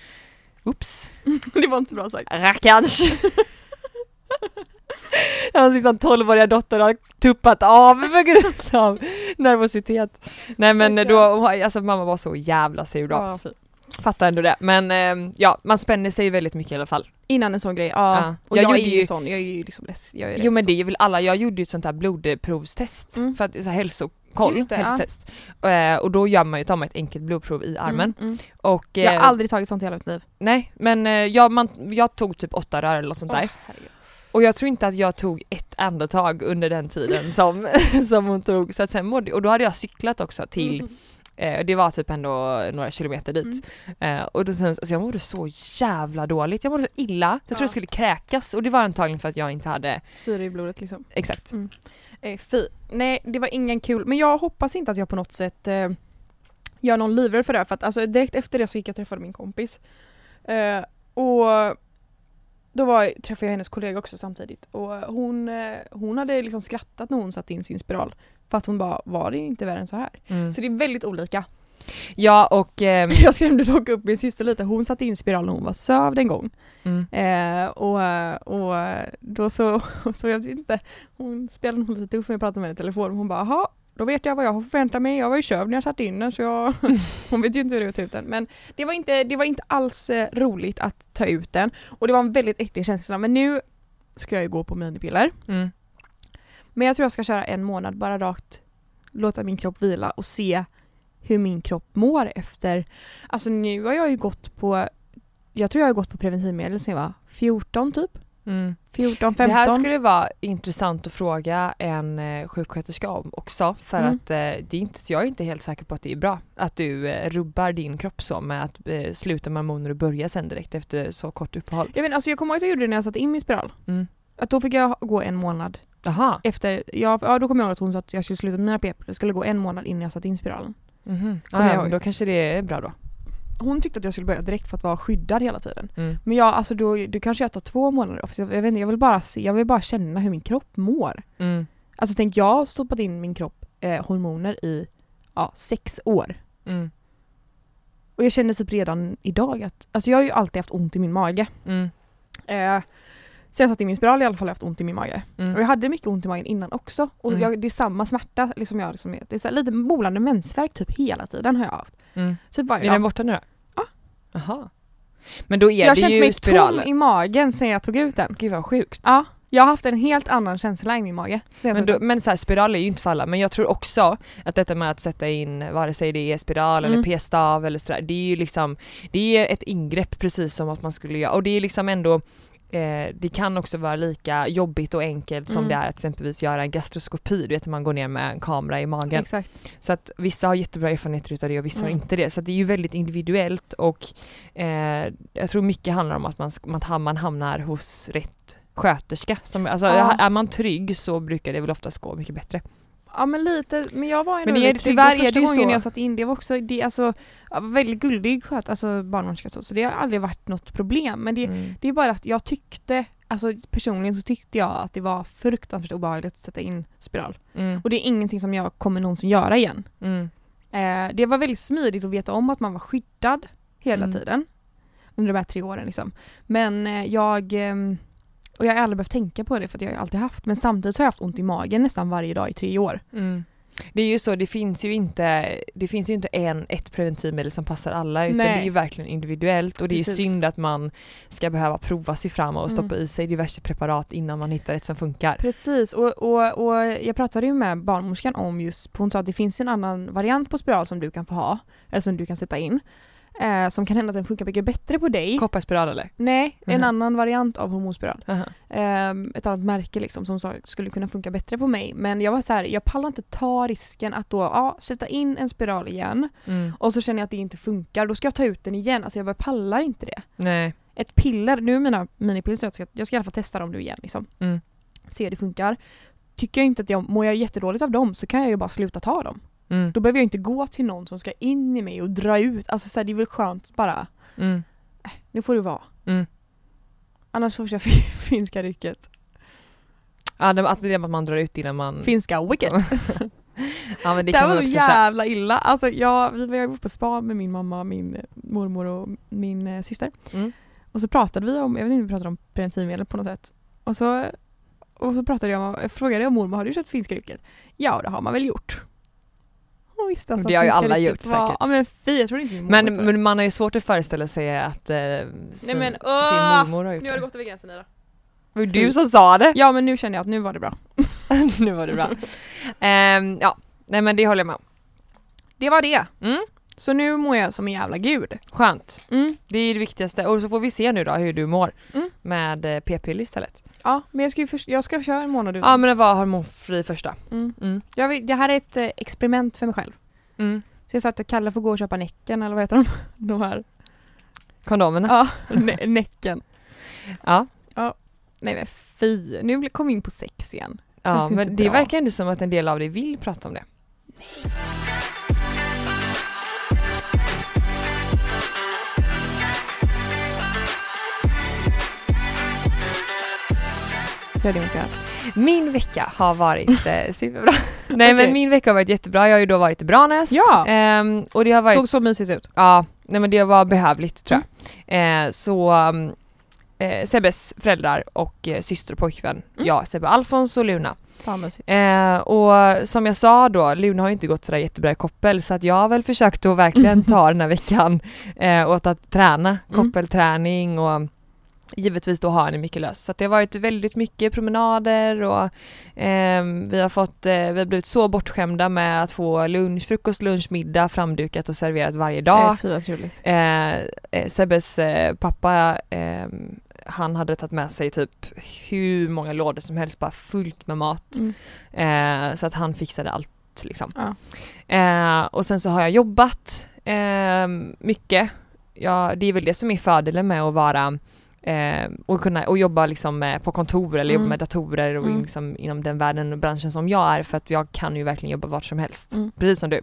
Oops, <laughs> Det var inte så bra sagt. rackarns. <laughs> Hans liksom 12-åriga dotter har tuppat av på grund av nervositet. Nej men då, alltså mamma var så jävla sur då. Ja. Fattar ändå det. Men eh, ja, man spänner sig väldigt mycket i alla fall. Innan en sån grej, ja. Ja. Och Jag jag, är gjorde ju ju- sån, jag är ju liksom less, jag är Jo men det är väl alla, jag gjorde ju ett sånt här blodprovstest Mm. för att så här, hälsokoll, det, ja. hälsotest. Eh, och då gör man ju, tar man ett enkelt blodprov i armen. Mm, mm. Och, eh, Jag har aldrig tagit sånt i hela mitt liv. Nej men eh, jag, man, jag tog typ åtta rör eller något sånt där. Åh, herregud. Och jag tror inte att jag tog ett andetag under den tiden som, <laughs> som hon tog. Så att sen mådde, och då hade jag cyklat också till, Mm. Eh, det var typ ändå några kilometer dit. Eh, och då sen, alltså jag mådde så jävla dåligt, jag mådde så illa. Jag tror Ja. jag skulle kräkas och det var antagligen för att jag inte hade, Syre i blodet liksom. exakt. Eh, fy. Nej, det var ingen kul. Men jag hoppas inte att jag på något sätt eh, gör någon livrädd för det här. För att alltså, direkt efter det så gick jag och träffade min kompis. Eh, och då var, träffade jag hennes kollega också samtidigt. Och hon, eh, hon hade liksom skrattat när hon satte in sin spiral. För att hon bara, var det inte värre än så här? Mm. Så det är väldigt olika. Ja och, ehm, <laughs> Jag skrämde dock upp min syster lite. Hon satte in spiral när hon var sövd en gång. mm. Eh, och, och då så, <laughs> så jag vet inte, hon spelade nog lite tuff när jag pratade med henne i telefon. Hon bara, jaha, då vet jag vad jag har förväntat mig. Jag var ju sövd när jag satte in den så jag, <laughs> hon vet ju inte hur det är att ta ut den. Men det var inte, det var inte alls eh, roligt att ta ut den. Och det var en väldigt äcklig känsla. Men nu ska jag ju gå på minipiller. Mm. Men jag tror jag ska köra en månad bara rakt, låta min kropp vila och se hur min kropp mår efter. Alltså nu har jag ju gått på, jag tror jag har gått på preventivmedel sedan jag var 14 typ. Mm. 14, 15. Det här skulle vara intressant att fråga en eh, sjuksköterska om också för Mm. att eh, det är inte, jag är inte helt säker på att det är bra att du eh, rubbar din kropp så med att eh, sluta med hormoner och börja sen direkt efter så kort uppehåll. Jag, vet, alltså jag kommer ihåg att jag gjorde det när jag satte in min spiral. Mm. Att då fick jag gå en månad Jaha. efter, ja, ja då kommer jag ihåg att hon sa att jag skulle sluta med mina p-piller. Det skulle gå en månad innan jag satte in spiralen. Kommer Ah, ja, då kanske det är bra då. Hon tyckte att jag skulle börja direkt för att vara skyddad hela tiden. Mm. Men jag, alltså då, då kanske jag tar två månader. För jag, vet inte, jag vill bara se, jag vill bara känna hur min kropp mår. Mm. Alltså tänk, jag har stoppat in min kropp eh, hormoner i ja, sex år. Mm. Och jag känner typ redan idag att, alltså jag har ju alltid haft ont i min mage. Mm. Eh, sen jag satte in min spiral i alla fall har jag haft ont i min mage. Mm. Och jag hade mycket ont i magen innan också. Och Mm. jag, det är samma smärta liksom jag liksom, det är så lite molande mensvärk typ hela tiden har jag haft. Mm. Typ varje Är den borta nu då? Ja. Jaha. Men då är jag har det känt ju mig spiralen. tom i magen sen jag tog ut den. Gud vad sjukt. Ja, jag har haft en helt annan känsla i min mage. Jag Men, då, men så här, spiral är ju inte för alla, men jag tror också att detta med att sätta in vare sig det är spiral Mm. eller p-stav eller sådär, det är ju liksom, det är ett ingrepp precis som att man skulle göra, och det är liksom ändå Eh, det kan också vara lika jobbigt och enkelt som Mm. det är att exempelvis göra en gastroskopi, du vet när man går ner med en kamera i magen. Exakt. Så att vissa har jättebra erfarenheter utav det och vissa har Mm. inte det. Så det är ju väldigt individuellt och eh, jag tror mycket handlar om att man, att man hamnar hos rätt sköterska. Som, alltså, Ja. Är man trygg så brukar det väl oftast gå mycket bättre. Ja men lite, men jag var ändå Men det är- väldigt trygg. tyvärr Och första är det ju gången så. jag satt in det var också, det, alltså, väldigt guldig sköt, alltså barnmorska så, så det har aldrig varit något problem. Men det, Mm. det är bara att jag tyckte, alltså personligen så tyckte jag att det var fruktansvärt obehagligt att sätta in spiral. Mm. Och det är ingenting som jag kommer någonsin göra igen. Mm. Eh, det var väldigt smidigt att veta om att man var skyddad hela Mm. tiden. Under de här tre åren liksom. Men eh, jag, ehm, och jag har aldrig behövt tänka på det för att jag har alltid haft, men samtidigt har jag haft ont i magen nästan varje dag i tre år. Mm. Det är ju så, det finns ju inte, det finns ju inte en, ett preventivmedel som passar alla utan Nej. det är ju verkligen individuellt och det är Precis. synd att man ska behöva prova sig fram och stoppa Mm. i sig diverse preparat innan man hittar ett som funkar. Precis, och, och, och jag pratade ju med barnmorskan om just, hon sa att det finns en annan variant på spiral som du kan få ha, eller som du kan sätta in. Eh, som kan hända att den funkar mycket bättre på dig. Kopparspiral eller? Nej, en Mhm. annan variant av hormonspiral. Aha. Eh, ett annat märke liksom som sa, skulle kunna funka bättre på mig. Men jag var så här, jag pallar inte ta risken att då ja, sätta in en spiral igen Mm. och så känner jag att det inte funkar, då ska jag ta ut den igen. Alltså jag bara pallar inte det. Nej. Ett piller, nu är mina minipiller så jag ska, jag ska i alla fall testa dem nu igen liksom. Mm. Se hur det funkar. Tycker jag inte att jag mår jag jättedåligt av dem så kan jag ju bara sluta ta dem. Mm. Då behöver jag inte gå till någon som ska in i mig och dra ut. Alltså så här, det är väl skönt bara, Mm. nu får det vara. Mm. Annars får jag fin- finska rycket. Ja, det, att att man drar ut innan man... Finska wicket. <laughs> ja men det Det, var så jävla illa. Alltså jag, vi var på spa med min mamma, min mormor och min eh, syster. Mm. Och så pratade vi om, jag vet inte om vi pratade om preventivmedel på något sätt. Och så, och så pratade jag jag frågade jag mormor, har du kört finska rycket? Ja det har man väl gjort. Visste alltså Det har ju alla gjort var, säkert. Ja men fy, jag tror inte min mormor Men, det. men man har ju svårt att föreställa sig att eh, sin, men, sin åh! mormor har gjort Nu har det det. gått över gränsen Ida. Det var du som sa det! Ja men nu känner jag att nu var det bra. <laughs> nu var det bra. <laughs> Ehm, ja, nej men det håller jag med om. Det var det. Mm. Så nu mår jag som en jävla gud. Skönt. Mm. Det är det viktigaste. Och så får vi se nu då hur du mår Mm. med eh, p-piller istället. Ja men jag ska ju först, jag ska köra en månad utan. Ja men det var hormonfri första. Mm. Mm. Vill, det här är ett eh, experiment för mig själv. Mm. Så jag sa att Kalle får gå och köpa Näcken eller vad heter de? <laughs> De här. Kondomerna. Ja, <laughs> nä- Näcken. Ja. Nej men fy, nu kom vi in på sex igen. Ja, men det bra. verkar ändå som att en del av dig vill prata om det. Så inte. Min vecka har varit eh, <laughs> superbra. Nej men Okej. min vecka har varit jättebra. Jag har ju då varit i Branäs. Ja. Ehm, och det har varit Såg så mysigt ut. Ja, nej men det var behövligt tror jag. Eh, så eh, Sebbes föräldrar och eh, syster och pojkvän, Mm. jag, Sebbe Alfons och Luna. Eh, och som jag sa då, Luna har ju inte gått sådär jättebra i koppel så att jag har väl försökt att verkligen <laughs> ta den här veckan eh, åt att träna, Mm. koppelträning och givetvis då ha henne mycket lös. Så det har varit väldigt mycket promenader och ehm, vi har fått, eh, vi har blivit så bortskämda med att få lunch, frukost, lunch, middag framdukat och serverat varje dag. Fy trevligt. Eh, eh, Sebbes eh, pappa, eh, han hade tagit med sig typ hur många lådor som helst, bara fullt med mat. Mm. Eh, så att han fixade allt liksom. Ja. Eh, och sen så har jag jobbat eh, mycket. Ja, det är väl det som är fördelen med att vara eh, och kunna och jobba liksom på kontor eller jobba Mm. med datorer och Mm. liksom inom den världen och branschen som jag är för att jag kan ju verkligen jobba vart som helst. Mm. Precis som du.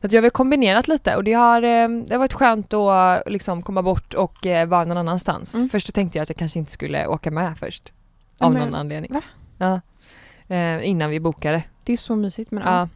Så att jag har kombinerat lite och det har, eh, det har varit skönt att liksom komma bort och eh, vara någon annanstans. Mm. Först tänkte jag att jag kanske inte skulle åka med först. Av Men- någon anledning. va? Ja. Eh, innan vi bokade. Det är så mysigt men Ja.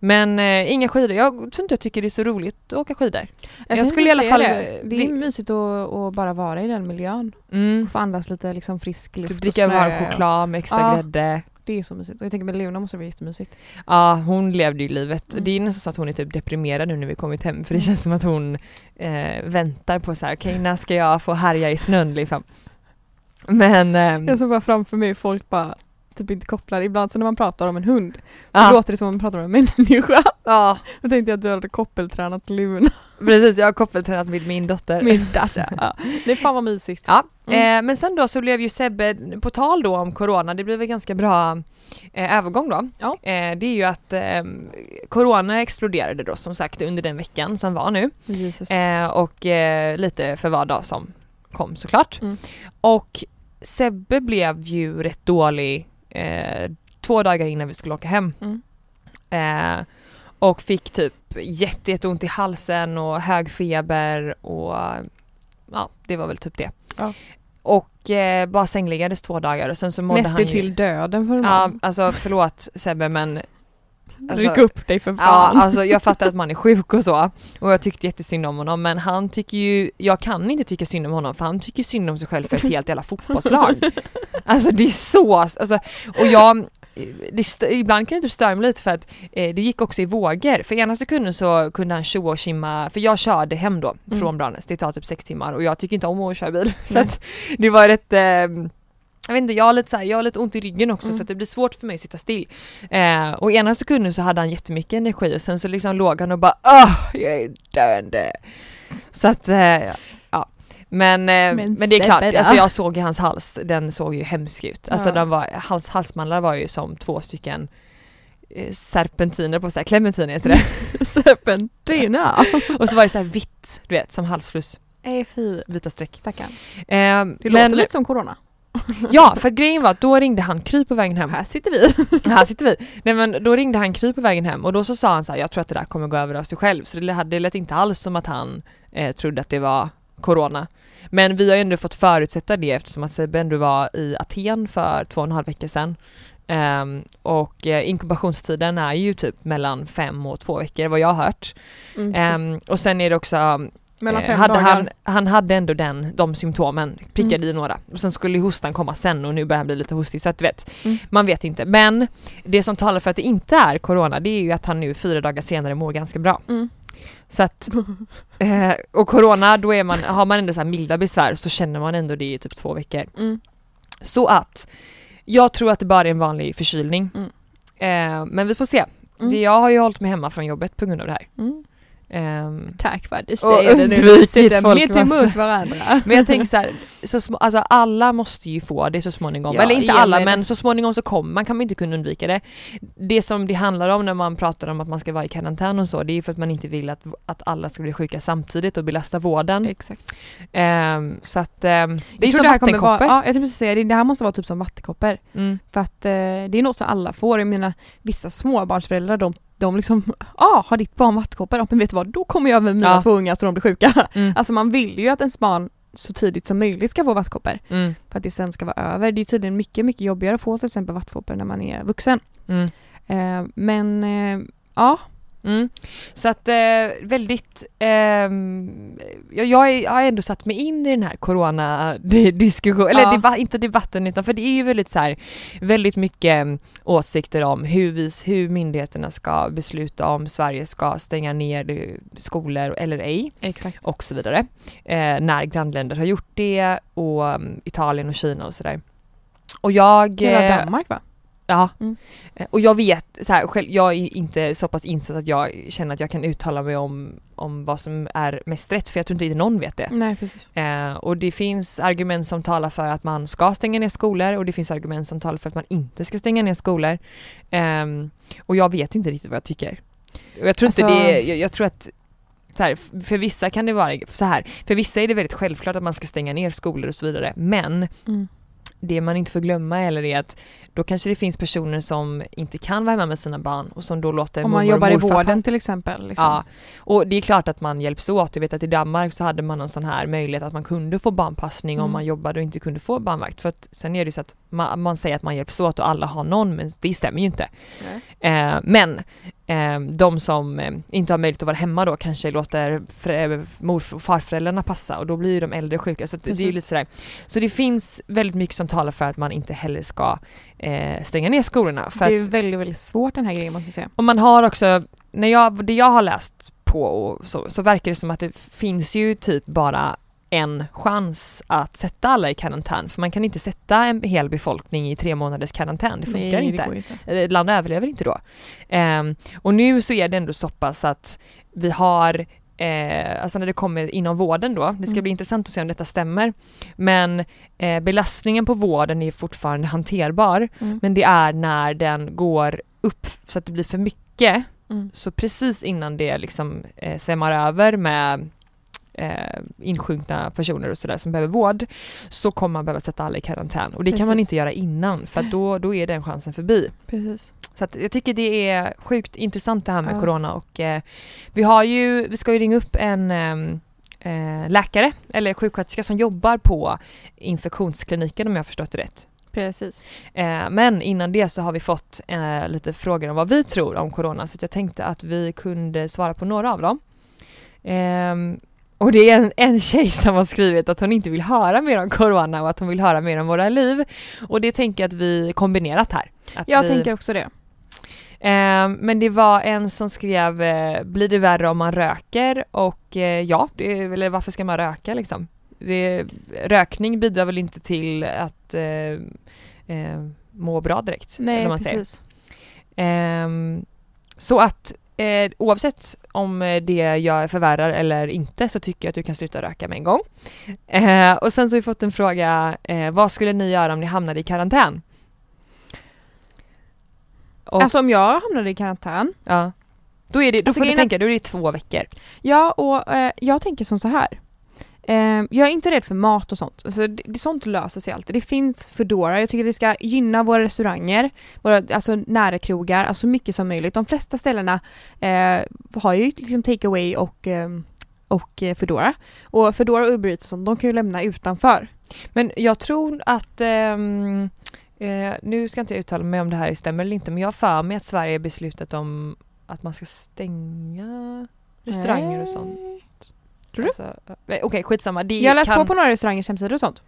Men eh, inga skidor. Jag tror inte jag tycker det är så roligt att åka skidor. Jag tänkte skulle i alla fall, Det, eh, det är vi- mysigt att, att bara vara i den miljön. Mm. Få andas lite liksom frisk luft Typ och dricka varm choklad med extra Ja. grädde. Det är så mysigt. Och jag tänker med Luna måste det vara jättemysigt. Ja, hon levde ju livet. Mm. Det är nästan så att hon är typ deprimerad nu när vi kommit hem för det känns som att hon eh, väntar på så här, okej när ska jag få härja i snön liksom. Men ehm, Jag såg bara framför mig folk bara typ inte kopplar. Ibland så när man pratar om en hund så ja, låter det som om man pratar om en <laughs> människa. ja, Då tänkte jag att du hade koppeltränat Luna, precis jag har koppeltränat med min dotter. min Dasha. <laughs> Ja. Det är fan vad mysigt. Ja, Mm. eh, men sen då så blev ju Sebbe, på tal då om corona, det blev väl ganska bra eh, övergång då. Ja. Eh, det är ju att eh, corona exploderade då som sagt under den veckan som var nu. Eh, och eh, lite för var dag som kom såklart. Mm. Och Sebbe blev ju rätt dålig eh, två dagar innan vi skulle åka hem. Mm. Eh, och fick typ jätte, jätteont i halsen och hög feber och ja, det var väl typ det. Ja. Och eh, bara sängliggades två dagar och sen så mådde han Nästan ju... till döden för en Ja, alltså förlåt Sebbe men alltså- Ryck upp dig för Ja, fan. alltså jag fattar att <laughs> man är sjuk och så och jag tyckte jättesynd om honom men han tycker ju, jag kan inte tycka synd om honom för han tycker synd om sig själv för ett helt jävla fotbollslag. <laughs> Alltså det är så, alltså, och jag, det st- ibland kan det typ störa mig lite för att eh, det gick också i vågor. För ena sekunden så kunde han tjoa och kimma, för jag körde hem då Mm. från Branäs, det tar typ sex timmar och jag tycker inte om att köra bil. <laughs> Så Nej. att det var rätt eh, jag vet inte, jag har lite, så här, jag har lite ont i ryggen också Mm. så det blir svårt för mig att sitta still. Eh, och ena sekunden så hade han jättemycket energi och sen så liksom låg han och bara ah jag är döende. Så att, eh, ja. Men, eh, men, Men det är klart, alltså jag såg ju hans hals, den såg ju hemsk ut. Alltså Ja. den var, hals, halsmandlar var ju som två stycken eh, serpentiner på såhär, clementiner heter det. <laughs> Serpentina. och så var det så här vitt, du vet, som halsfluss, Nej fy. vita streck. Stackarn. Eh, Det låter lite som corona. <laughs> Ja, för att grejen var att då ringde han Kry på vägen hem. Här sitter vi. <laughs> Här sitter vi. Nej men då ringde han Kry på vägen hem och då så sa han så här, jag tror att det där kommer gå över av sig själv. Så det, det lät inte alls som att han eh, trodde att det var Corona. Men vi har ju ändå fått förutsätta det eftersom att Sebbe ändå var i Aten för två och en halv vecka sedan. Ehm, och eh, inkubationstiden är ju typ mellan fem och två veckor vad jag har hört. Mm, Ehm, och sen är det också Mellan Eh, fem hade dagar. Han, han hade ändå den, de symptomen, prickade Mm. i några. Och sen skulle hostan komma sen och nu börjar han bli lite hostig så att du vet, Mm. man vet inte. Men det som talar för att det inte är corona det är ju att han nu fyra dagar senare mår ganska bra. Mm. Så att, <laughs> eh, och corona då är man, har man ändå så här milda besvär så känner man ändå det i typ två veckor. Mm. Så att, jag tror att det bara är en vanlig förkylning. Mm. Eh, men vi får se. Mm. Det, jag har ju hållit mig hemma från jobbet på grund av det här. Ehm, Tack för att du Och säger det nu. Folk mitt emot varandra. Men jag tänker så här, så sm- alltså alla måste ju få det så småningom. Ja, Eller inte alla det. men så småningom så kommer man, kan man inte kunna undvika det. Det som det handlar om när man pratar om att man ska vara i karantän och så, det är ju för att man inte vill att, att alla ska bli sjuka samtidigt och belasta vården. Exakt. Ehm, så att ehm, det är Jag tror som det här kommer vara, vattenkoppor. ja, jag tänkte säga det, det här måste vara typ som vattenkoppor. Mm. För att eh, det är något som alla får. Jag menar vissa småbarnsföräldrar de, de liksom, ja <laughs> har ditt barn vattenkoppor? Ja men vet du vad, då kommer jag med mina Ja. två ungar så de blir sjuka. Mm. Alltså man vill ju att ens barn så tidigt som möjligt ska få vattkoppor. Mm. För att det sen ska vara över. Det är tydligen mycket, mycket jobbigare att få till exempel vattkoppor när man är vuxen. Mm. Eh, men eh, ja, Mm. Så att eh, väldigt, ehm, jag, jag, har ändå satt mig in i den här corona-diskussionen, eller Ja. deba, inte debatten utan för det är ju väldigt så här, väldigt mycket mm, åsikter om hur, vi, hur myndigheterna ska besluta om Sverige ska stänga ner eh, skolor eller ej exakt. och så vidare. Eh, när grannländer har gjort det och mm, Italien och Kina och sådär. Och jag... Hela eh, Danmark va? Ja. Mm. Eh, Och jag vet, så här, själv, jag är inte så pass insatt att jag känner att jag kan uttala mig om, om vad som är mest rätt för jag tror inte någon vet det. Nej precis. Eh, och det finns argument som talar för att man ska stänga ner skolor och det finns argument som talar för att man inte ska stänga ner skolor. Ehm, och jag vet inte riktigt vad jag tycker. Och jag tror inte Alltså- det, jag, jag tror att så här, för vissa kan det vara så här, för vissa är det väldigt självklart att man ska stänga ner skolor och så vidare men Mm. Det man inte får glömma heller är att då kanske det finns personer som inte kan vara hemma med sina barn och som då låter Om man mormor jobbar i vården till exempel. Liksom. Ja, och det är klart att man hjälps åt. Jag vet att i Danmark så hade man någon sån här möjlighet att man kunde få barnpassning om Mm. man jobbade och inte kunde få barnvakt. För att sen är det ju så att man, man säger att man hjälps åt och alla har någon men det stämmer ju inte. Eh, men eh, de som eh, inte har möjlighet att vara hemma då kanske låter mor och farföräldrarna passa och då blir ju de äldre sjuka. Så det, det är lite sådär. Så det finns väldigt mycket som talar för att man inte heller ska eh, stänga ner skolorna. För det är väldigt, väldigt svårt den här grejen måste jag säga. och man har också, när jag, det jag har läst på och så, så verkar det som att det finns ju typ bara en chans att sätta alla i karantän för man kan inte sätta en hel befolkning i tre månaders karantän, det funkar Nej, inte. Det inte. Ett land överlever inte då. Ehm, och nu så är det ändå så pass att vi har Eh, alltså när det kommer inom vården då, det ska Mm. bli intressant att se om detta stämmer. Men eh, belastningen på vården är fortfarande hanterbar. Mm. Men det är när den går upp så att det blir för mycket. Mm. Så precis innan det liksom eh, svämmar över med eh, insjunkna personer och sådär som behöver vård så kommer man behöva sätta alla i karantän och det kan man Precis. inte göra innan för då, då är den chansen förbi. Precis. Så att jag tycker det är sjukt intressant det här med Ja. corona och eh, vi har ju, vi ska ju ringa upp en ehm, eh, läkare eller sjuksköterska som jobbar på infektionskliniken om jag förstått det rätt. Precis. Eh, men innan det så har vi fått eh, lite frågor om vad vi tror om corona så jag tänkte att vi kunde svara på några av dem. Ehm, Och det är en, en tjej som har skrivit att hon inte vill höra mer om corona och att hon vill höra mer om våra liv. Och det tänker jag att vi kombinerat här. Att Jag vi, tänker också det. Eh, men det var en som skrev, eh, blir det värre om man röker? Och eh, ja, det, eller varför ska man röka liksom? Det, rökning bidrar väl inte till att eh, eh, må bra direkt? Nej precis. Ehm, så att eh, oavsett om eh, det jag förvärrar eller inte så tycker jag att du kan sluta röka med en gång. Eh, och sen så har vi fått en fråga, eh, vad skulle ni göra om ni hamnade i karantän? Och, Alltså om jag hamnade i karantän. ja. Då, är det, då Alltså, får du tänka, då är det två veckor. Ja och eh, jag tänker som så här. Eh, jag är inte rädd för mat och sånt. Alltså, det, det, sånt löser sig alltid. Det finns Foodora. Jag tycker att vi ska gynna våra restauranger, våra alltså, nära krogar, alltså så mycket som möjligt. De flesta ställena eh, har ju liksom takeaway och, ehm, eh, och Foodora. Och Foodora och Uber Eats och sånt, de kan ju lämna utanför. Men jag tror att ehm, eh, nu ska inte jag uttala mig om det här stämmer eller inte men jag har för mig att Sverige beslutat om att man ska stänga restauranger och sånt. Tror du? Alltså, eh, Okej skitsamma. Det Jag har läst kan... på på några restaurangers hemsidor och sånt.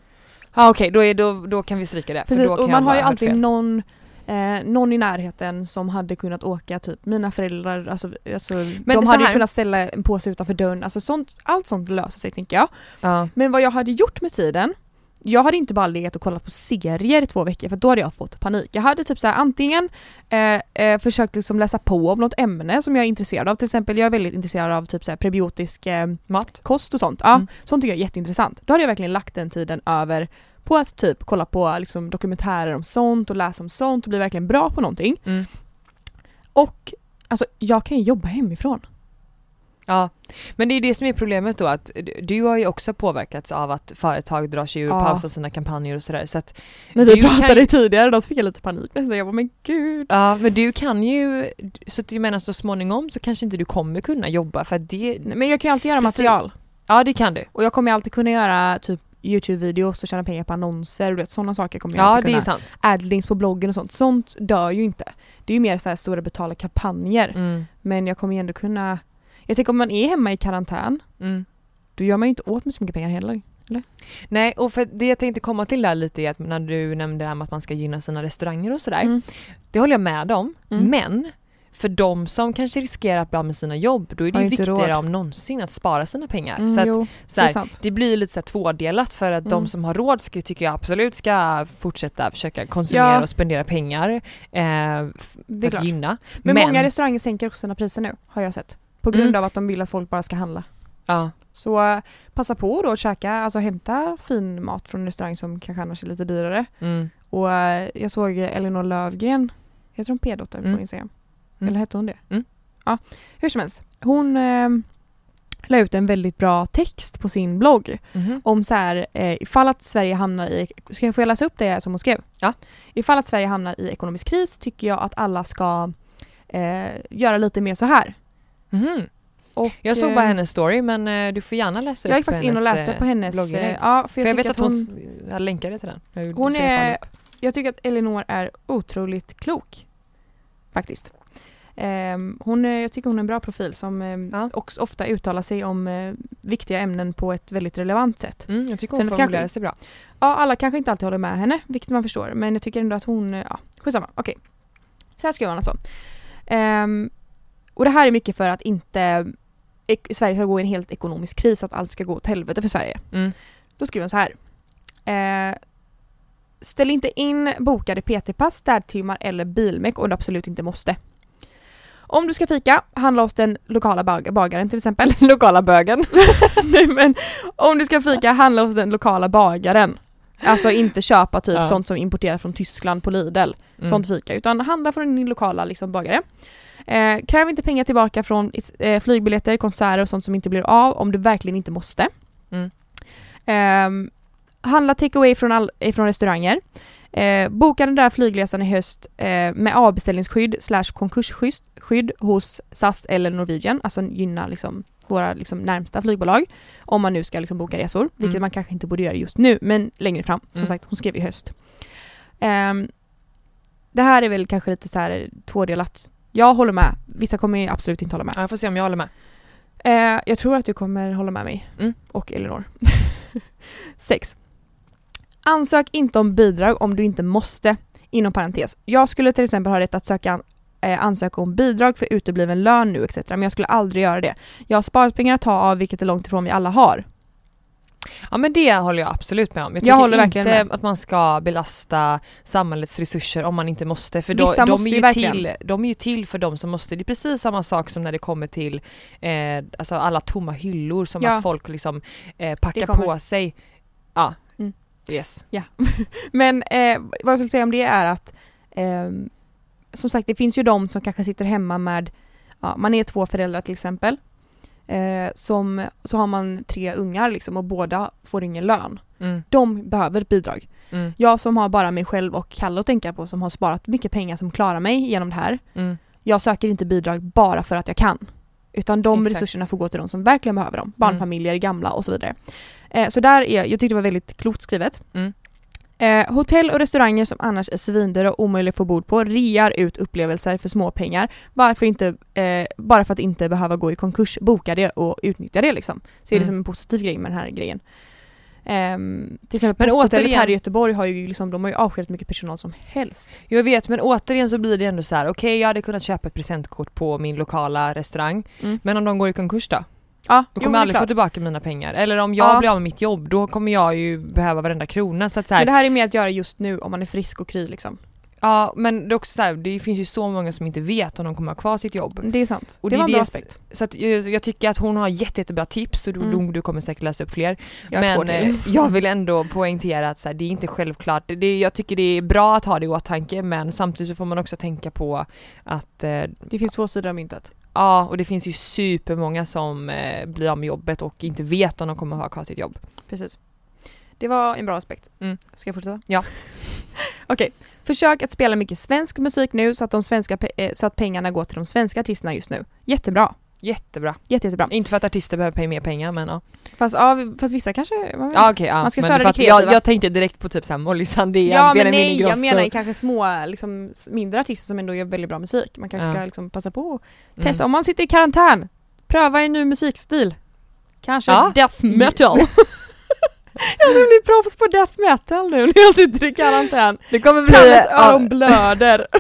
Ja okej då, är- då, då kan vi stryka det. Precis, då och man har ju alltid fel. någon eh, någon i närheten som hade kunnat åka, typ mina föräldrar, alltså, alltså de hade ju kunnat ställa en påse utanför dörren, alltså sånt, allt sånt löser sig tänker jag. Ja. Men vad jag hade gjort med tiden, jag hade inte bara legat och kollat på serier i två veckor för då hade jag fått panik. Jag hade typ så här, antingen eh, eh, försökt liksom läsa på om något ämne som jag är intresserad av, till exempel jag är väldigt intresserad av typ så här prebiotisk eh, Mat. kost och sånt. Ja, Mm. Sånt tycker jag är jätteintressant. Då hade jag verkligen lagt den tiden över på att typ kolla på liksom, dokumentärer om sånt och läsa om sånt och bli verkligen bra på någonting. Mm. Och alltså, jag kan ju jobba hemifrån. Ja, men det är det som är problemet då att du- har ju också påverkats av att företag drar sig ur och Ja. pausar sina kampanjer och sådär så att När vi kan pratade ju- tidigare då så fick jag lite panik nästan. Jag bara men gud. Ja men du kan ju, så att jag menar så småningom så kanske inte du kommer kunna jobba för att det, Men jag kan ju alltid göra Precis. material. ja det kan du. Och jag kommer ju alltid kunna göra typ Youtube-videos och tjäna pengar på annonser och sådana saker kommer jag Ja alltid det är kunna. sant. Adlinks på bloggen och sånt. Sånt dör ju inte. Det är ju mer så här stora betalda kampanjer. Mm. Men jag kommer ju ändå kunna Jag tänker om man är hemma i karantän Mm. då gör man ju inte åt med så mycket pengar heller. Nej och för det jag tänkte komma till där lite är att när du nämnde det här med att man ska gynna sina restauranger och sådär. Mm. Det håller jag med om. Mm. Men för de som kanske riskerar att bli av med sina jobb då är det ju viktigare råd. om någonsin att spara sina pengar. Mm, så att, jo, så det är här, sant. det blir lite så här tvådelat för att de Mm. som har råd ska, tycker jag absolut ska fortsätta försöka konsumera Ja. och spendera pengar eh, Det är att klart. gynna. Men, många restauranger sänker också sina priser nu har jag sett. På grund Mm. av att de vill att folk bara ska handla. ja. Så eh, passa på då att käka, alltså hämta fin mat från en restaurang som kanske annars är lite dyrare. Mm. Och eh, jag såg Elinor Lövgren, heter hon P-dotter Mm. på Instagram? Mm. Eller hette hon det? Mm. Ja, hur som helst. Hon eh, la ut en väldigt bra text på sin blogg Mhm. om så här, eh, ifall att Sverige hamnar i, ska jag få läsa upp det som hon skrev? Ja. Ifall att Sverige hamnar i ekonomisk kris tycker jag att alla ska eh, göra lite mer så här. Mhm. Och, Jag såg eh, bara hennes story men eh, du får gärna läsa Jag upp gick faktiskt in och läste eh, på hennes, blogginlägg. eh, ja för För jag, jag, vet att hon, jag länkade till den. Jag hon skrev är, jag tycker att Elinor är otroligt klok. Faktiskt. Ehm, hon är, jag tycker hon är en bra profil som eh, Ja. också ofta uttalar sig om eh, viktiga ämnen på ett väldigt relevant sätt. Mm, jag tycker Sen hon att kanske- formulerar sig bra. Ja, alla kanske inte alltid håller med henne, vilket man förstår. Men jag tycker ändå att hon, eh, ja, skitsamma. Okej. Så här skriver hon alltså. Ehm, och det här är mycket för att inte Sverige ska gå i en helt ekonomisk kris, att allt ska gå åt helvete för Sverige. Mm. Då skriver hon så här. Eh, ställ inte in bokade PT-pass, städtimmar eller bilmek om du absolut inte måste. Om du ska fika, handla hos den lokala bag- bagaren till exempel. <laughs> Lokala bögen. <laughs> Nej men om du ska fika, handla hos den lokala bagaren. Alltså inte köpa typ Ja. sånt som importerat från Tyskland på Lidl, Mm. sånt fika, utan handla från din lokala liksom, bagare. Eh, kräv inte pengar tillbaka från eh, flygbiljetter, konserter och sånt som inte blir av om du verkligen inte måste. Mm. Ehm, handla takeaway från, all, eh, från restauranger. Eh, boka den där flygresan i höst eh, med avbeställningsskydd slash konkursskydd skydd hos SAS eller Norwegian, alltså gynna liksom våra liksom närmsta flygbolag om man nu ska liksom boka resor, vilket Mm. man kanske inte borde göra just nu, men längre fram. Som Mm. sagt, hon skrev i höst. Ehm, det här är väl kanske lite så här tvådelat. Jag håller med, vissa kommer ju absolut inte hålla med. Ja, jag får se om jag håller med. Eh, jag tror att du kommer hålla med mig. Mm. Och Elinor. <laughs> 6. Ansök inte om bidrag om du inte måste. Inom parentes. Jag skulle till exempel ha rätt att söka eh, ansöka om bidrag för utebliven lön nu etc. Men jag skulle aldrig göra det. Jag har sparpengar att ta av vilket är långt ifrån vi alla har. Ja men det håller jag absolut med om. Jag Jag håller verkligen inte med. att man ska belasta samhällets resurser om man inte måste. För då, de, är ju till, de är ju till för de som måste. Det är precis samma sak som när det kommer till eh, alltså alla tomma hyllor som Ja. att folk liksom eh, packar på sig. Ja, Mm. yes. <laughs> Men eh, vad jag skulle säga om det är att ehm, som sagt det finns ju de som kanske sitter hemma med, ja, man är två föräldrar till exempel. Eh, som, så har man tre ungar liksom och båda får ingen lön. Mm, De behöver ett bidrag. mm, Jag som har bara mig själv och Kalle att tänka på som har sparat mycket pengar som klarar mig genom det här. mm. Jag söker inte bidrag bara för att jag kan. Utan de Exakt. resurserna får gå till de som verkligen behöver dem. Barnfamiljer, gamla och så vidare. Eh, så där är, jag tyckte det var väldigt klokt skrivet. Mm. Eh, hotell och restauranger som annars är svindyra och omöjliga att få bord på rear ut upplevelser för småpengar. Varför inte, eh, bara för att inte behöva gå i konkurs. Boka det och utnyttja det liksom. Se det Mm. som en positiv grej med den här grejen. Ehm, till exempel Men återigen- här i Göteborg har ju liksom, de har ju avskedat mycket personal som helst. Jag vet men återigen så blir det ändå så här: okej jag hade kunnat köpa ett presentkort på min lokala restaurang Mm. men om de går i konkurs då? Ja, Då jo, kommer är jag aldrig klart. få tillbaka mina pengar. Eller om jag Ja. blir av med mitt jobb då kommer jag ju behöva varenda krona. Så att så här, Men det här är mer att göra just nu om man är frisk och kry liksom. Ja men det är också så här, det finns ju så många som inte vet om de kommer ha kvar sitt jobb. Det är sant. Och det, det var en bra aspekt. Så att jag, jag tycker att hon har jätte, jättebra tips och du, Mm. du, kommer säkert läsa upp fler. Jag men eh, jag vill ändå poängtera att så här, det är inte självklart. Det, det, jag tycker det är bra att ha det i åtanke men samtidigt så får man också tänka på att eh, Det finns två sidor av myntet. Ja och det finns ju supermånga som eh, blir av med jobbet och inte vet om de kommer ha kvar sitt jobb. Precis. Det var en bra aspekt. Mm. Ska jag fortsätta? Ja. <laughs> Okej. Försök att spela mycket svensk musik nu så att, de svenska, pe- eh, så att pengarna går till de svenska artisterna just nu. Jättebra. Jättebra. Jätte, jättebra. Inte för att artister behöver mer pengar men ja. Fast, ja, fast vissa kanske... Ja okej ja. Man ska köra det att jag, kreativa. jag tänkte direkt på typ såhär Molly Sandén, Ja men nej, jag menar kanske små, liksom, mindre artister som ändå gör väldigt bra musik. Man kanske Ja. ska liksom passa på och Mm. testa. Om man sitter i karantän, pröva en ny musikstil. Kanske Ja. death metal. <laughs> jag vill bli proffs på death metal nu när jag sitter i karantän. Det kommer bli... Kalles öron blöder. <laughs>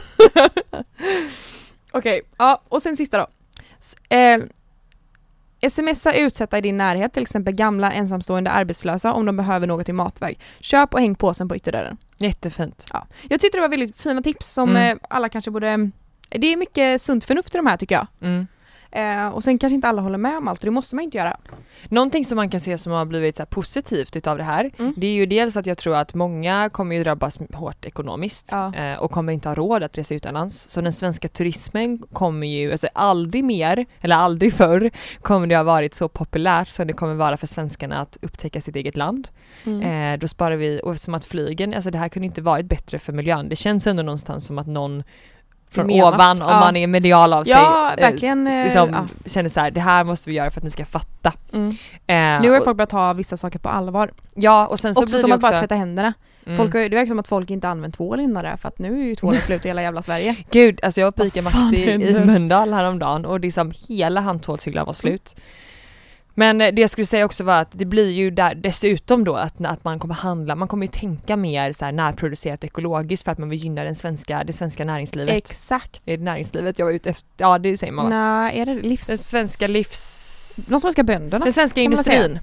Okej, ja och sen sista då. S- eh, Smsa utsatta i din närhet, till exempel gamla ensamstående arbetslösa om de behöver något i matväg. Köp och häng påsen på ytterdörren. Jättefint. Ja. Jag tyckte det var väldigt fina tips som Mm. eh, alla kanske borde... Det är mycket sunt förnuft i de här tycker jag. Mm. Eh, och sen kanske inte alla håller med om allt och det måste man inte göra. Någonting som man kan se som har blivit så positivt utav det här, Mm. det är ju dels att jag tror att många kommer ju drabbas hårt ekonomiskt Ja. eh, och kommer inte ha råd att resa utomlands. Så den svenska turismen kommer ju, alltså aldrig mer, eller aldrig förr, kommer det ha varit så populärt som det kommer vara för svenskarna att upptäcka sitt eget land. Mm. Eh, då sparar vi, och eftersom att flygen, alltså det här kunde inte varit bättre för miljön. Det känns ändå någonstans som att någon från Menat, ovan, om ja. man är medial av sig, Ja, eh, verkligen. eh, liksom ja. känner så här, det här måste vi göra för att ni ska fatta. Mm. Eh, Nu har folk börjat ta vissa saker på allvar. Ja och sen så också blir som det att också... bara tvätta händerna. Mm. Folk det verkar som att folk inte använt tvål innan det för att nu är ju tvålen <laughs> slut i hela jävla Sverige. Gud, alltså jag var på ICA Maxi i? Mölndal häromdagen och liksom hela handtvålshyllan var slut. Men eh, det jag skulle säga också var att det blir ju där dessutom då att, att man kommer handla, man kommer ju tänka mer så här närproducerat ekologiskt för att man vill gynna den svenska, det svenska näringslivet. Exakt. är det näringslivet jag var ute efter? Ja det säger man va? Nej, är det livs... Den svenska livs... De svenska bönderna. Den svenska industrin.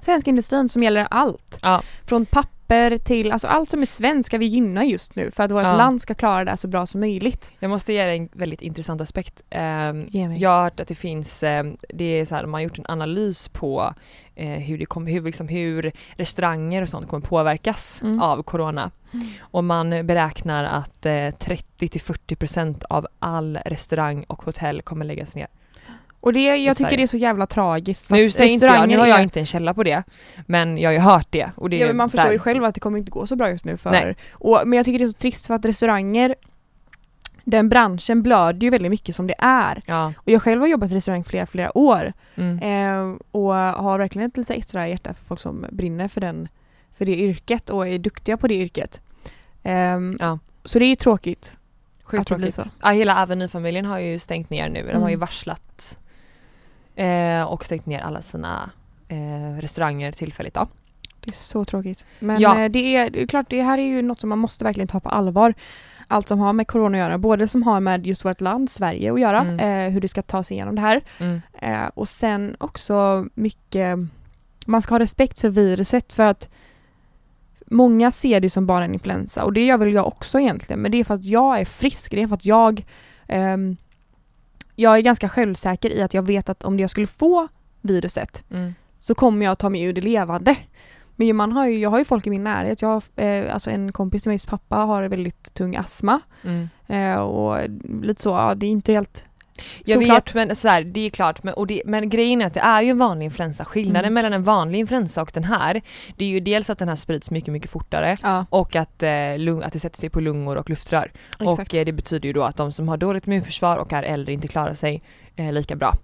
Svenska industrin som gäller allt. Ja. Från papper till, alltså allt som är svenskt ska vi gynna just nu för att vårt Ja. land ska klara det så bra som möjligt. Jag måste ge dig en väldigt intressant aspekt. Ehm, Ge mig. jag har hört att det finns, ehm, det är så här, man har gjort en analys på eh, hur, det kommer, hur, liksom, hur restauranger och sånt kommer påverkas Mm. av corona. Och man beräknar att eh, 30-40% av all restaurang och hotell kommer läggas ner. Och det, jag tycker det är så jävla tragiskt. Nu säger inte jag, nu har jag inte en källa på det, men jag har ju hört det. Och det Ja, men man förstår ju själv att det kommer inte gå så bra just nu för... Nej. Och, men jag tycker det är så trist för att restauranger den branschen blöder ju väldigt mycket som det är. Ja. Och jag själv har jobbat i restaurang flera, flera år. Mm. Eh, och har verkligen ett lite extra hjärta för folk som brinner för, den, för det yrket och är duktiga på det yrket. Ehm, Ja. Så det är ju tråkigt. Sjukt tråkigt. Ja, hela Avenue-familjen har ju stängt ner nu, de har ju Mm. varslat Eh, och stängt ner alla sina eh, restauranger tillfälligt då. Det är så tråkigt. Men Ja. eh, det, är, det är klart, det här är ju något som man måste verkligen ta på allvar. Allt som har med corona att göra, både som har med just vårt land, Sverige, att göra, Mm. eh, hur det ska ta sig igenom det här. Mm. Eh, och sen också mycket, man ska ha respekt för viruset för att många ser det som bara en influensa och det gör väl jag också egentligen men det är för att jag är frisk, det är för att jag ehm, jag är ganska självsäker i att jag vet att om jag skulle få viruset Mm. så kommer jag ta mig ur det levande. Men man har ju, jag har ju folk i min närhet, jag har, eh, alltså en kompis till mig, pappa har väldigt tung astma Mm. eh, och lite så, ja det är inte helt Jag såklart. vet men så här, det är klart, men, och det, men grejen är att det är ju en vanlig influensa. Skillnaden Mm. mellan en vanlig influensa och den här, det är ju dels att den här sprids mycket, mycket fortare Ja, och att, eh, lung, att det sätter sig på lungor och luftrör. exakt. Och eh, det betyder ju då att de som har dåligt immunförsvar och är äldre inte klarar sig eh, lika bra.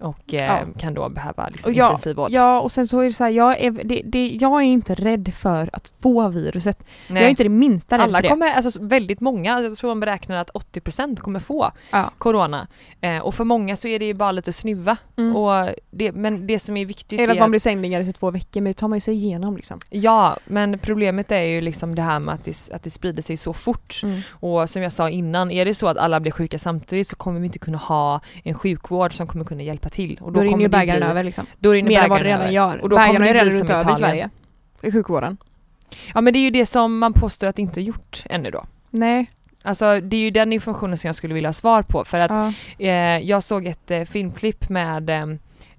Och eh, Ja. kan då behöva liksom, Och ja, intensivvård. Ja och sen så är det så här, jag är, det, det, jag är inte rädd för att få viruset. Nej. Jag är inte det minsta rädd Alla för det. kommer, alltså väldigt många, jag tror man beräknar att 80% kommer få Ja. Corona. Eh, och för många så är det ju bara lite snuva. Mm. Och det, men det som är viktigt Eller att man blir sängligare i två veckor men det tar man ju sig igenom liksom. Ja, men problemet är ju liksom det här med att det, att det sprider sig så fort. Mm. Och som jag sa innan, är det så att alla blir sjuka samtidigt så kommer vi inte kunna ha en sjvård som kommer kunna hjälpa till. Och Då, rinner kommer ju bägaren över liksom. Då rinner Mer än vad det bägaren redan över. gör. Och då bägaren bli redan runt över i. Sverige. I sjukvården. Ja men det är ju det som man påstår att det inte gjort ännu då. Nej. Alltså det är ju den informationen som jag skulle vilja ha svar på för att Ja. eh, jag såg ett eh, filmklipp med eh,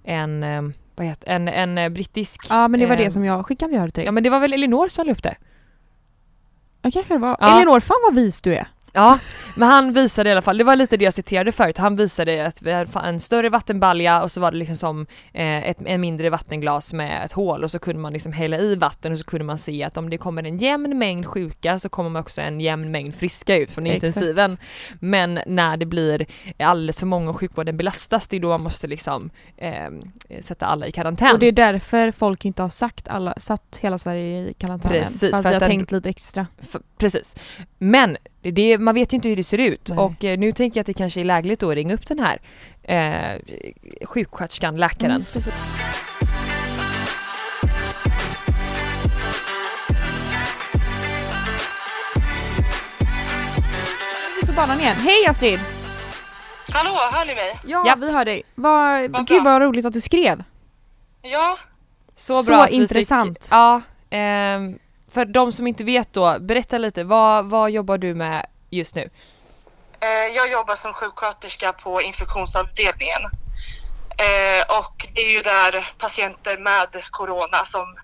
en, eh, vad heter, en, en eh, brittisk ja men det var eh, det som jag skickade jag till Ja dig. men det var väl Elinor som la upp det? Ja kanske det var. Ja. Elinor, fan vad vis du är. Ja, men han visade i alla fall, det var lite det jag citerade förut, han visade att vi hade en större vattenbalja och så var det liksom som eh, ett en mindre vattenglas med ett hål och så kunde man liksom hälla i vatten och så kunde man se att om det kommer en jämn mängd sjuka så kommer man också en jämn mängd friska ut från Exakt. intensiven. Men när det blir alldeles för många och sjukvården belastas, det är då man måste liksom eh, sätta alla i karantän. Och det är därför folk inte har sagt alla, satt hela Sverige i karantän än. Precis, För att för vi att har den- tänkt lite extra. F- precis. Men det, det, man vet ju inte hur det ser ut Nej. och eh, nu tänker jag att det kanske är lägligt då att ringa upp den här eh, sjuksköterskan, läkaren. Mm. Vi är på banan igen. Hej Astrid! Hallå, hör ni mig? Ja, Ja. vi hör dig. Vad, Vad gud vad roligt att du skrev. Ja, Så, Så bra vi intressant. Fick, ja, ehm, för de som inte vet då, berätta lite, vad, vad jobbar du med just nu? eh, jag jobbar som sjuksköterska på infektionsavdelningen. Eh, och det är ju där patienter med corona som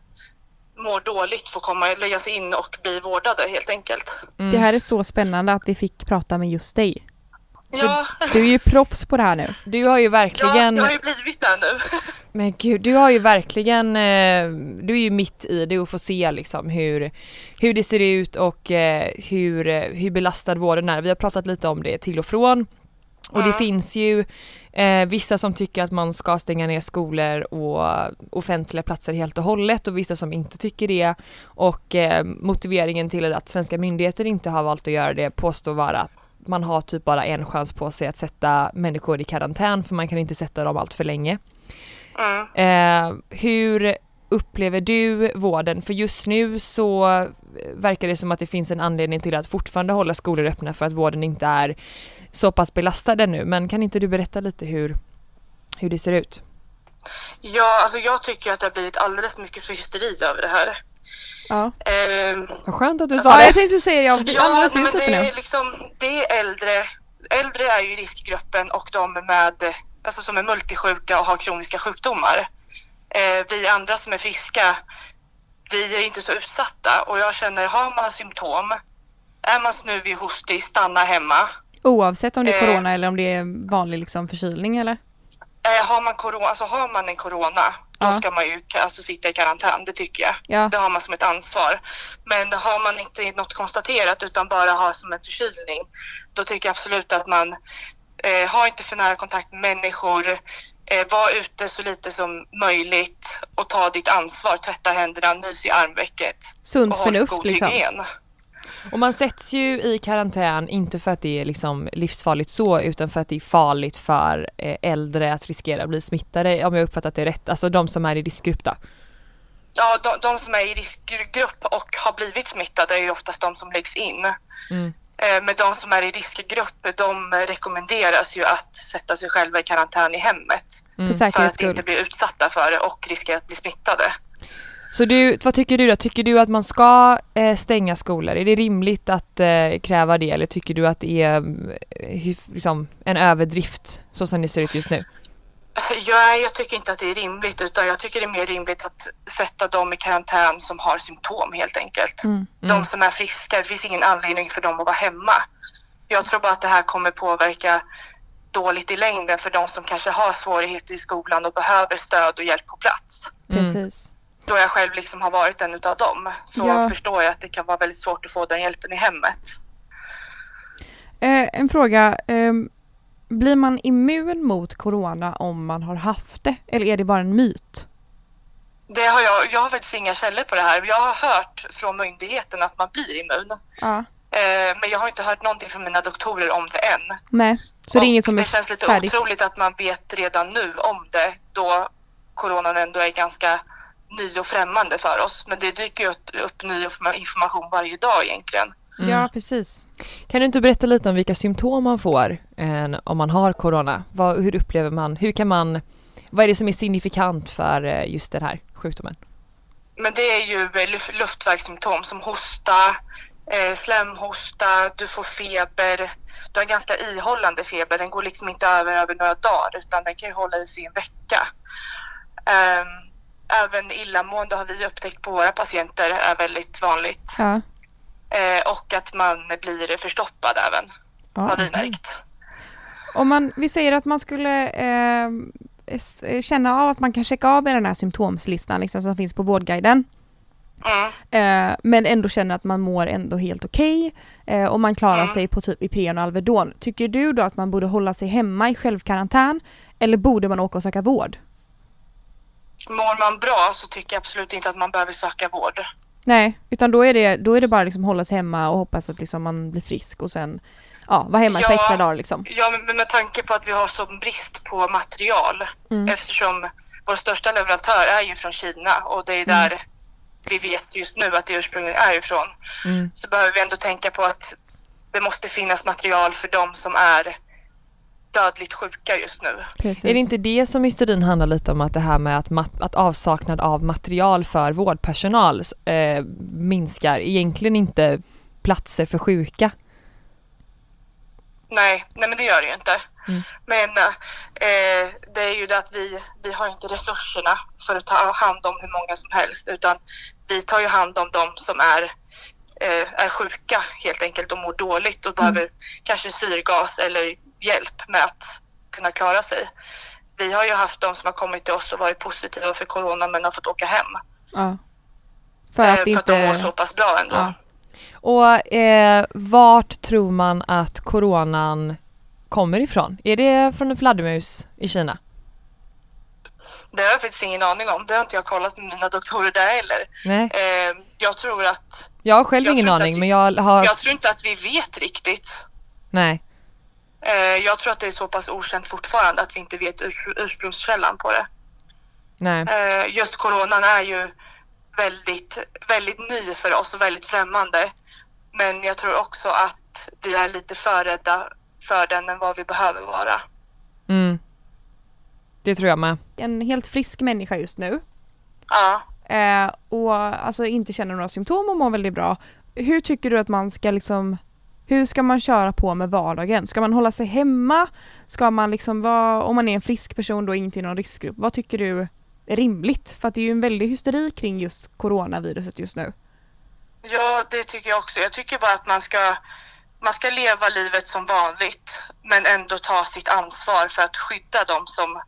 mår dåligt får komma läggas in och bli vårdade helt enkelt. Mm. Det här är så spännande att vi fick prata med just dig. Ja, Du är ju proffs på det här nu. Du har ju ja, verkligen, jag har ju blivit där nu. <laughs> men gud, du har ju verkligen, eh, du är ju mitt i det och får se liksom hur, hur det ser ut och eh, hur, eh, hur belastad vården är. Vi har pratat lite om det till och från. Och det finns ju eh, vissa som tycker att man ska stänga ner skolor och offentliga platser helt och hållet och vissa som inte tycker det. Och eh, motiveringen till att svenska myndigheter inte har valt att göra det påstår vara att man har typ bara en chans på sig att sätta människor i karantän för man kan inte sätta dem allt för länge. Mm. Eh, hur upplever du vården? För just nu så verkar det som att det finns en anledning till att fortfarande hålla skolor öppna för att vården inte är så pass belastad ännu. Men kan inte du berätta lite hur, hur det ser ut? Ja, alltså jag tycker att det har blivit alldeles mycket för hysteri över det här. Ja, Eh, Vad skönt att du sa ja det. jag tänkte säga jag blir Ja, alldeles nej, men det är liksom, det är äldre. Äldre är ju riskgruppen och de med, alltså som är multisjuka och har kroniska sjukdomar. Eh, vi andra som är friska, vi är inte så utsatta och jag känner, har man symptom, är man snuvig hostig, stanna hemma. Oavsett om det är Eh. corona eller om det är vanlig liksom förkylning eller? Eh, har, man corona, alltså har man en corona, då ska man ju alltså sitta i karantän, det tycker jag. Ja. Det har man som ett ansvar. Men har man inte något konstaterat utan bara har som en förkylning, då tycker jag absolut att man eh, har inte för nära kontakt med människor, eh, var ute så lite som möjligt och ta ditt ansvar, tvätta händerna, nys i armvecket Sunt och håll förnuft god liksom. hygien. Och man sätts ju i karantän, inte för att det är liksom livsfarligt så, utan för att det är farligt för eh, äldre att riskera att bli smittade, om jag uppfattat det rätt. Alltså de som är i riskgrupp då. Ja, de, de som är i riskgrupp och har blivit smittade är ju oftast de som läggs in. Mm. Eh, Men de som är i riskgrupp, de rekommenderas ju att sätta sig själva i karantän i hemmet. Mm. För För att inte bli utsatta för det och riskera att bli smittade. Så du, vad tycker du då? Tycker du att man ska eh, stänga skolor? Är det rimligt att eh, kräva det eller tycker du att det är hyf- liksom, en överdrift så som det ser ut just nu? Jag, jag tycker inte att det är rimligt utan jag tycker det är mer rimligt att sätta dem i karantän som har symptom helt enkelt. Mm. De som är friska, det finns ingen anledning för dem att vara hemma. Jag tror bara att det här kommer påverka dåligt i längden för de som kanske har svårigheter i skolan och behöver stöd och hjälp på plats. Mm. Precis. Då jag själv liksom har varit en utav dem så Ja. förstår jag att det kan vara väldigt svårt att få den hjälpen i hemmet. Eh, en fråga. ehm, blir man immun mot corona om man har haft det? Eller är det bara en myt? Det har jag, jag har faktiskt inga källor på det här. Jag har hört från myndigheten att man blir immun. Ja. Eh, men jag har inte hört någonting från mina doktorer om det än. Nej. Så det är inget som det är känns lite färdigt? otroligt att man vet redan nu om det då coronan ändå är ganska ny och främmande för oss. Men det dyker ju upp- ny informa- information varje dag egentligen. Mm. Ja, precis. Kan du inte berätta lite om vilka symptom man får eh, om man har corona? Vad, hur upplever man, hur kan man, vad är det som är signifikant för eh, just den här sjukdomen? Men det är ju eh, luft, luftvägssymptom som hosta, eh, slemhosta, du får feber. Du har ganska ihållande feber. Den går liksom inte över över några dagar utan den kan ju hålla i sig en vecka. Ehm, även illamående har vi upptäckt på våra patienter är väldigt vanligt. Ja. Eh, och att man blir förstoppad även, har vi märkt. Om man, vi säger att man skulle eh, s- känna av att man kan checka av med den här symptomslistan liksom, som finns på Vårdguiden. Mm. Eh, men ändå känner att man mår ändå helt okej eh, och man klarar Mm. sig på typ Ipren och Alvedon. Tycker du då att man borde hålla sig hemma i självkarantän eller borde man åka och söka vård? Mår man bra så tycker jag absolut inte att man behöver söka vård. Nej, utan då är det, då är det bara liksom hålla sig hemma och hoppas att liksom man blir frisk och sen ja, vara hemma ett par Ja. extra dagar liksom. Ja, men med tanke på att vi har sån brist på material Mm. eftersom vår största leverantör är ju från Kina och det är där vi vet just nu att det ursprungligen är ifrån. Mm. Så behöver vi ändå tänka på att det måste finnas material för de som är dödligt sjuka just nu. Precis. Är det inte det som hysterin handlar lite om att det här med att, mat- att avsaknad av material för vårdpersonal eh, minskar, egentligen inte platser för sjuka? Nej, nej men det gör det ju inte. Mm. Men eh, det är ju det att vi, vi har inte resurserna för att ta hand om hur många som helst utan vi tar ju hand om de som är, eh, är sjuka helt enkelt och mår dåligt och behöver kanske syrgas eller hjälp med att kunna klara sig. Vi har ju haft de som har kommit till oss och varit positiva för corona men har fått åka hem. Ja. För eh, att för att de mår så pass bra ändå. Ja. Och eh, vart tror man att coronan kommer ifrån? Är det från en fladdermus i Kina? Det har jag faktiskt ingen aning om. Det har inte jag kollat med mina doktorer där heller. Nej. Eh, jag tror att Jag har själv Jag ingen aning att- men jag har... Jag tror inte att vi vet riktigt. Nej. Eh, jag tror att det är så pass okänt fortfarande att vi inte vet ur, ursprungskällan på det. Nej. Eh, just coronan är ju väldigt, väldigt ny för oss och väldigt främmande. Men jag tror också att vi är lite för rädda för den än vad vi behöver vara. Mm. Det tror jag med. En helt frisk människa just nu Ja. eh, och alltså inte känner några symptom och mår väldigt bra. Hur tycker du att man ska liksom hur ska man köra på med vardagen? Ska man hålla sig hemma? Ska man liksom vara, om man är en frisk person då inte i någon riskgrupp, vad tycker du är rimligt? För att det är ju en väldig hysteri kring just coronaviruset just nu. Ja, det tycker jag också. Jag tycker bara att man ska, man ska leva livet som vanligt men ändå ta sitt ansvar för att skydda de som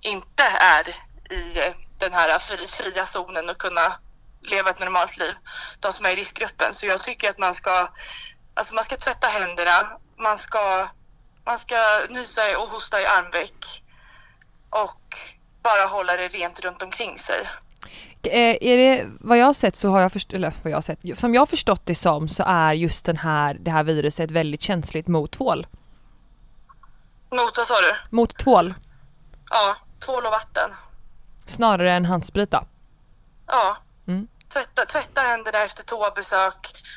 inte är i den här fria zonen och kunna leva ett normalt liv. De som är i riskgruppen. Så jag tycker att man ska, alltså man ska tvätta händerna, man ska, man ska nysa och hosta i armveck och bara hålla det rent runt omkring sig. eh, är det, vad jag har sett så har jag förstått, eller vad jag har sett, som jag har förstått det som så är just den här, det här viruset väldigt känsligt mot tvål. Mot vad sa du? Mot tvål, Ja, tvål och vatten. snarare än handsprit då. Ja. Mm. Tvätta, tvätta händerna efter toabesök.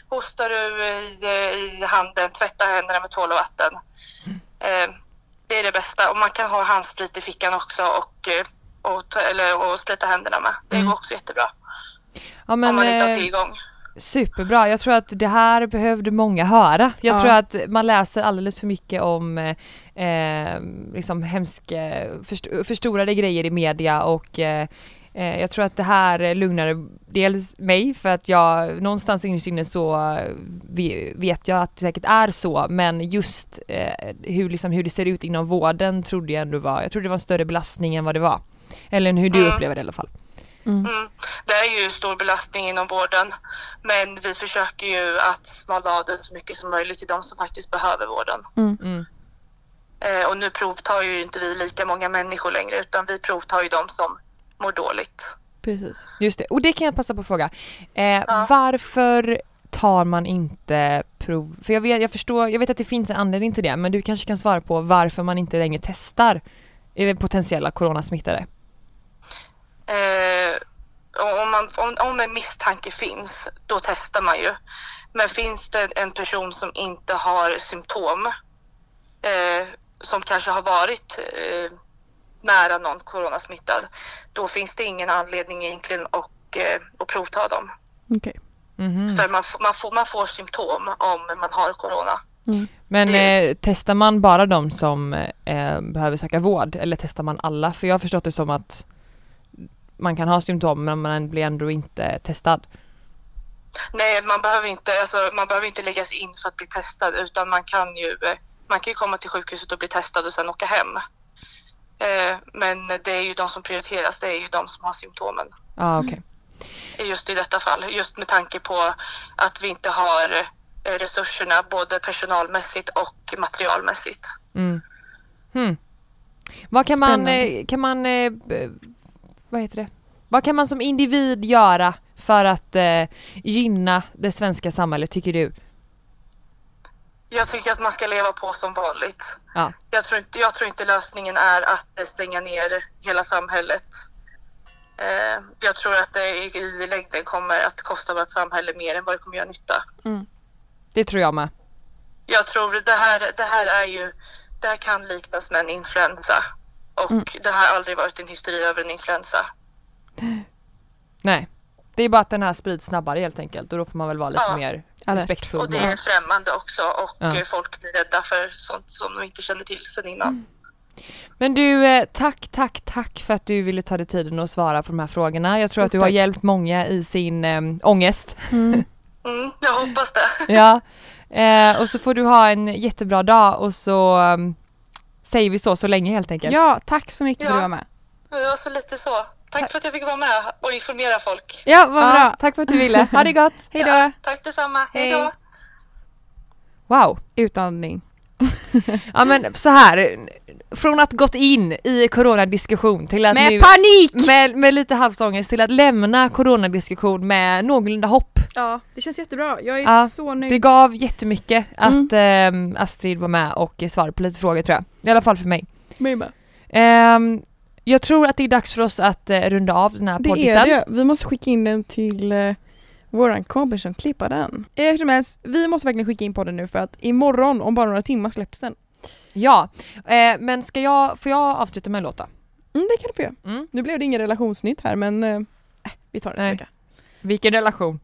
Hostar du i, i handen, tvätta händerna med tvål och vatten. Eh, det är det bästa. Och man kan ha handsprit i fickan också och, eh, och, eller, och sprita händerna med. Det Mm. går också jättebra. Ja men om man inte har eh, tillgång. superbra, jag tror att det här behövde många höra. Jag Ja. tror att man läser alldeles för mycket om eh, eh, liksom hemska, först- förstorade grejer i media och eh, jag tror att det här lugnade dels mig för att jag någonstans innerst inne så eh, ve- vet jag att det säkert är så men just eh, hur, liksom, hur det ser ut inom vården trodde jag ändå var, jag trodde det var en större belastning än vad det var. Eller hur du Mm. upplever det i alla fall. Mm. Det är ju stor belastning inom vården. Men vi försöker ju att smala av det så mycket som möjligt till de som faktiskt behöver vården. Mm. Eh, och nu provtar ju inte vi lika många människor längre utan vi provtar ju de som mår dåligt. Precis. Just det, och det kan jag passa på att fråga. Eh, Ja. Varför tar man inte prov? För jag vet, jag förstår, jag vet att det finns en anledning till det, men du kanske kan svara på varför man inte längre testar eh, potentiella coronasmittade? Eh, om, man, om, om en misstanke finns, då testar man ju. Men finns det en person som inte har symptom, eh, som kanske har varit eh, nära någon coronasmittad, då finns det ingen anledning egentligen att, eh, att provta dem. Okej. Mhm. För man, får- man, får, man får symptom om man har corona. Men det- eh, testar man bara de som eh, behöver söka vård eller testar man alla? För jag har förstått det som att man kan ha symptom men man blir ändå inte testad. Nej, man behöver inte, alltså, man behöver inte läggas in för att bli testad utan man kan ju, eh, man kan ju komma till sjukhuset och bli testad och sen åka hem. Eh, Men det är ju de som prioriteras, det är ju de som har symptomen. Ja ah, okej. Just i detta fall, just med tanke på att vi inte har eh, resurserna både personalmässigt och materialmässigt. Mm. Hmm. Vad kan man, Spännande. eh, kan man, vad heter det? Vad kan man som individ göra för att gynna det svenska samhället tycker du? Jag tycker att man ska leva på som vanligt. Ja. Jag tror inte, jag tror inte lösningen är att stänga ner hela samhället. Eh, jag tror att det i längden kommer att kosta vårt samhälle mer än vad det kommer göra nytta. Det tror jag med. Jag tror det här, det här är ju, det här kan liknas med en influensa. Och Mm. det har aldrig varit en hysteri över en influensa. Nej. Det är bara att den här sprids snabbare helt enkelt och då får man väl vara lite Ja. mer respektfull. Och det är främmande också och Ja. eh, folk blir rädda för sånt som de inte känner till sedan innan. Men du, eh, tack, tack, tack för att du ville ta dig tiden och svara på de här frågorna. Jag tror Stort att du har tack. hjälpt många i sin eh, ångest. Mm. <laughs> Mm, jag hoppas det. ja. Eh, och så får du ha en jättebra dag och så um, säger vi så så länge helt enkelt. Ja, tack så mycket för att Ja. du var med. Men det var så lite så. Tack för att jag fick vara med och informera folk. Ja, vad Ja, bra. tack för att du ville. Ha det gott! <laughs> Hej då. Ja, tack detsamma. Hej då. Wow! Utandning. <laughs> Ja men så här, från att gått in i coronadiskussion till att Med nu panik! med, med lite halvt till att lämna coronadiskussion med någorlunda hopp. Ja, det känns jättebra. Jag är Ja, så nöjd. Det gav jättemycket att ehm, Astrid var med och svarade på lite frågor tror jag. I alla fall för mig. Mig med. Ehm, jag tror att det är dags för oss att eh, runda av den här Det poddisen. är det. Vi måste skicka in den till uh, våran kompis som klippar den. Eh, Hur som helst, vi måste verkligen skicka in podden nu för att imorgon, om bara några timmar, släpps den. Ja, eh, men ska jag, får jag avsluta med en låt då? Mm, det kan du få göra. Mm. Nu blev det ingen relationsnytt här men eh, vi tar det Nej. nästa vecka. Vilken relation?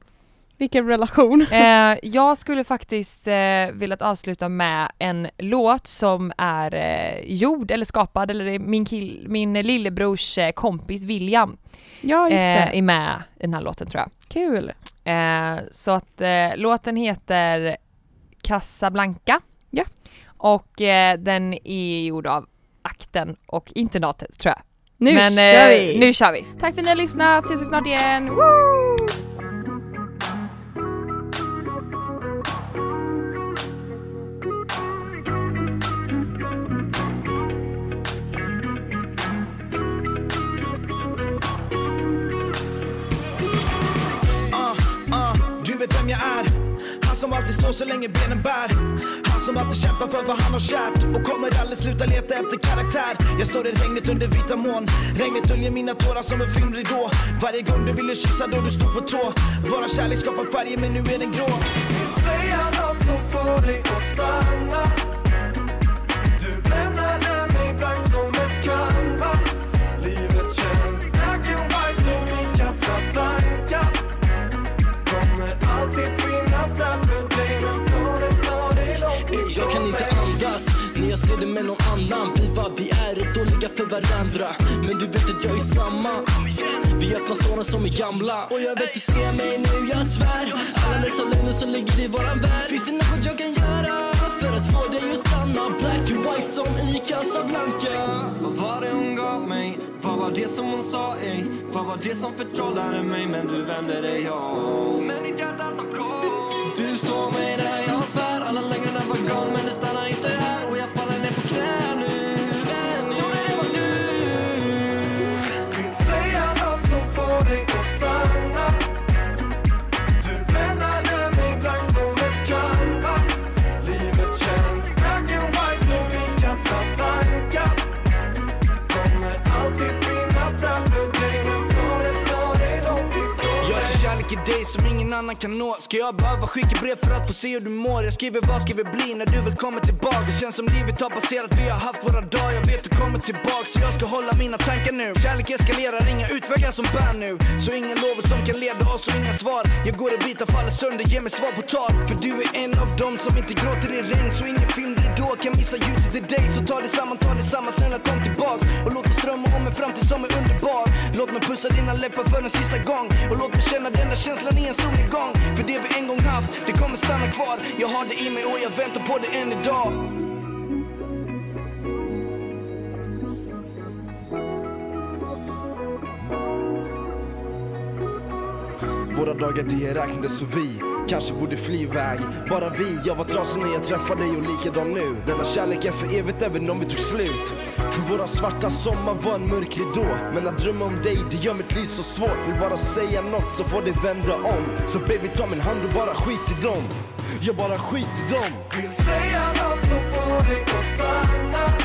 Vilken relation. <laughs> Eh, jag skulle faktiskt eh, velat avsluta med en låt som är eh, gjord eller skapad, eller det min, kill, min lillebrors eh, kompis William Ja just det. eh, är med i den här låten tror jag. Kul. Eh, så att eh, låten heter Casablanca. Ja. Och den är gjord av Akten och Internatet tror jag. Nu Men, kör vi! Nu kör vi! Tack för att ni har lyssnat, ses vi snart igen. Woo! Han som alltid står så länge benen bär. Han som alltid kämpar för vad han har kärt. Och kommer aldrig sluta leta efter karaktär. Jag står i regnet under vita moln. Regnet döljer mina tårar som en filmridå Varje gång du ville kyssa då du stod på tå. Våra kärlek skapar färger men nu är den grå. Säga nåt som får dig att stanna. Du lämnade mig blank som kan inte andas. När jag ser det med någon annan Vi vad vi är är dåliga för varandra. Men du vet att jag är samma. Vi öppnar såren som är gamla. Och jag vet du ser mig nu, jag svär. Alla dessa lögner som ligger i våran värld. Finns det något jag kan göra för att få dig att stanna? Black and white som i Casablanca. Vad var det hon gav mig? Vad var det som hon sa ej? Vad var det som förtrollade mig? Men du vände dig om. Men ditt hjärta som kom du såg mig där jag svär. Alla längre än en vagon men det stannar dig som ingen annan kan nå. Ska jag behöva skicka brev för att få se hur du mår? Jag skriver vad ska vi bli när du väl kommer tillbaka? Det känns som livet har passerat, vi har haft våra dagar. Jag vet du kommer tillbaka. Så jag ska hålla mina tankar nu. Kärlek eskalerar, inga utvägar som bär nu. Så ingen lovet som kan leda oss och inga svar. Jag går i bitar, faller sönder, ge mig svar på tal. För du är en av dem som inte gråter i regn. Så ingen då kan missa ljuset i dig Så ta det samman, ta det samman, snälla kom tillbaks. Och låt oss drömma om en framtid som är underbar. Låt mig pussa dina läppar för en sista gång. Och låt mig känna den där känslan i en solnedgång För det vi en gång haft, det kommer stanna kvar. Jag har det i mig och jag väntar på det än idag. Några dagar det räknades, så vi kanske borde fly iväg Bara vi, jag var trasig när jag träffade dig och likadan nu. Denna kärlek är för evigt även om vi tog slut. För våra svarta sommar var en mörk ridå. Men att drömma om dig, det gör mitt liv så svårt. Vill bara säga något så får det vända om. Så baby ta min hand och bara skit i dem. Jag bara skit i dem. Vill säga något så får det att stanna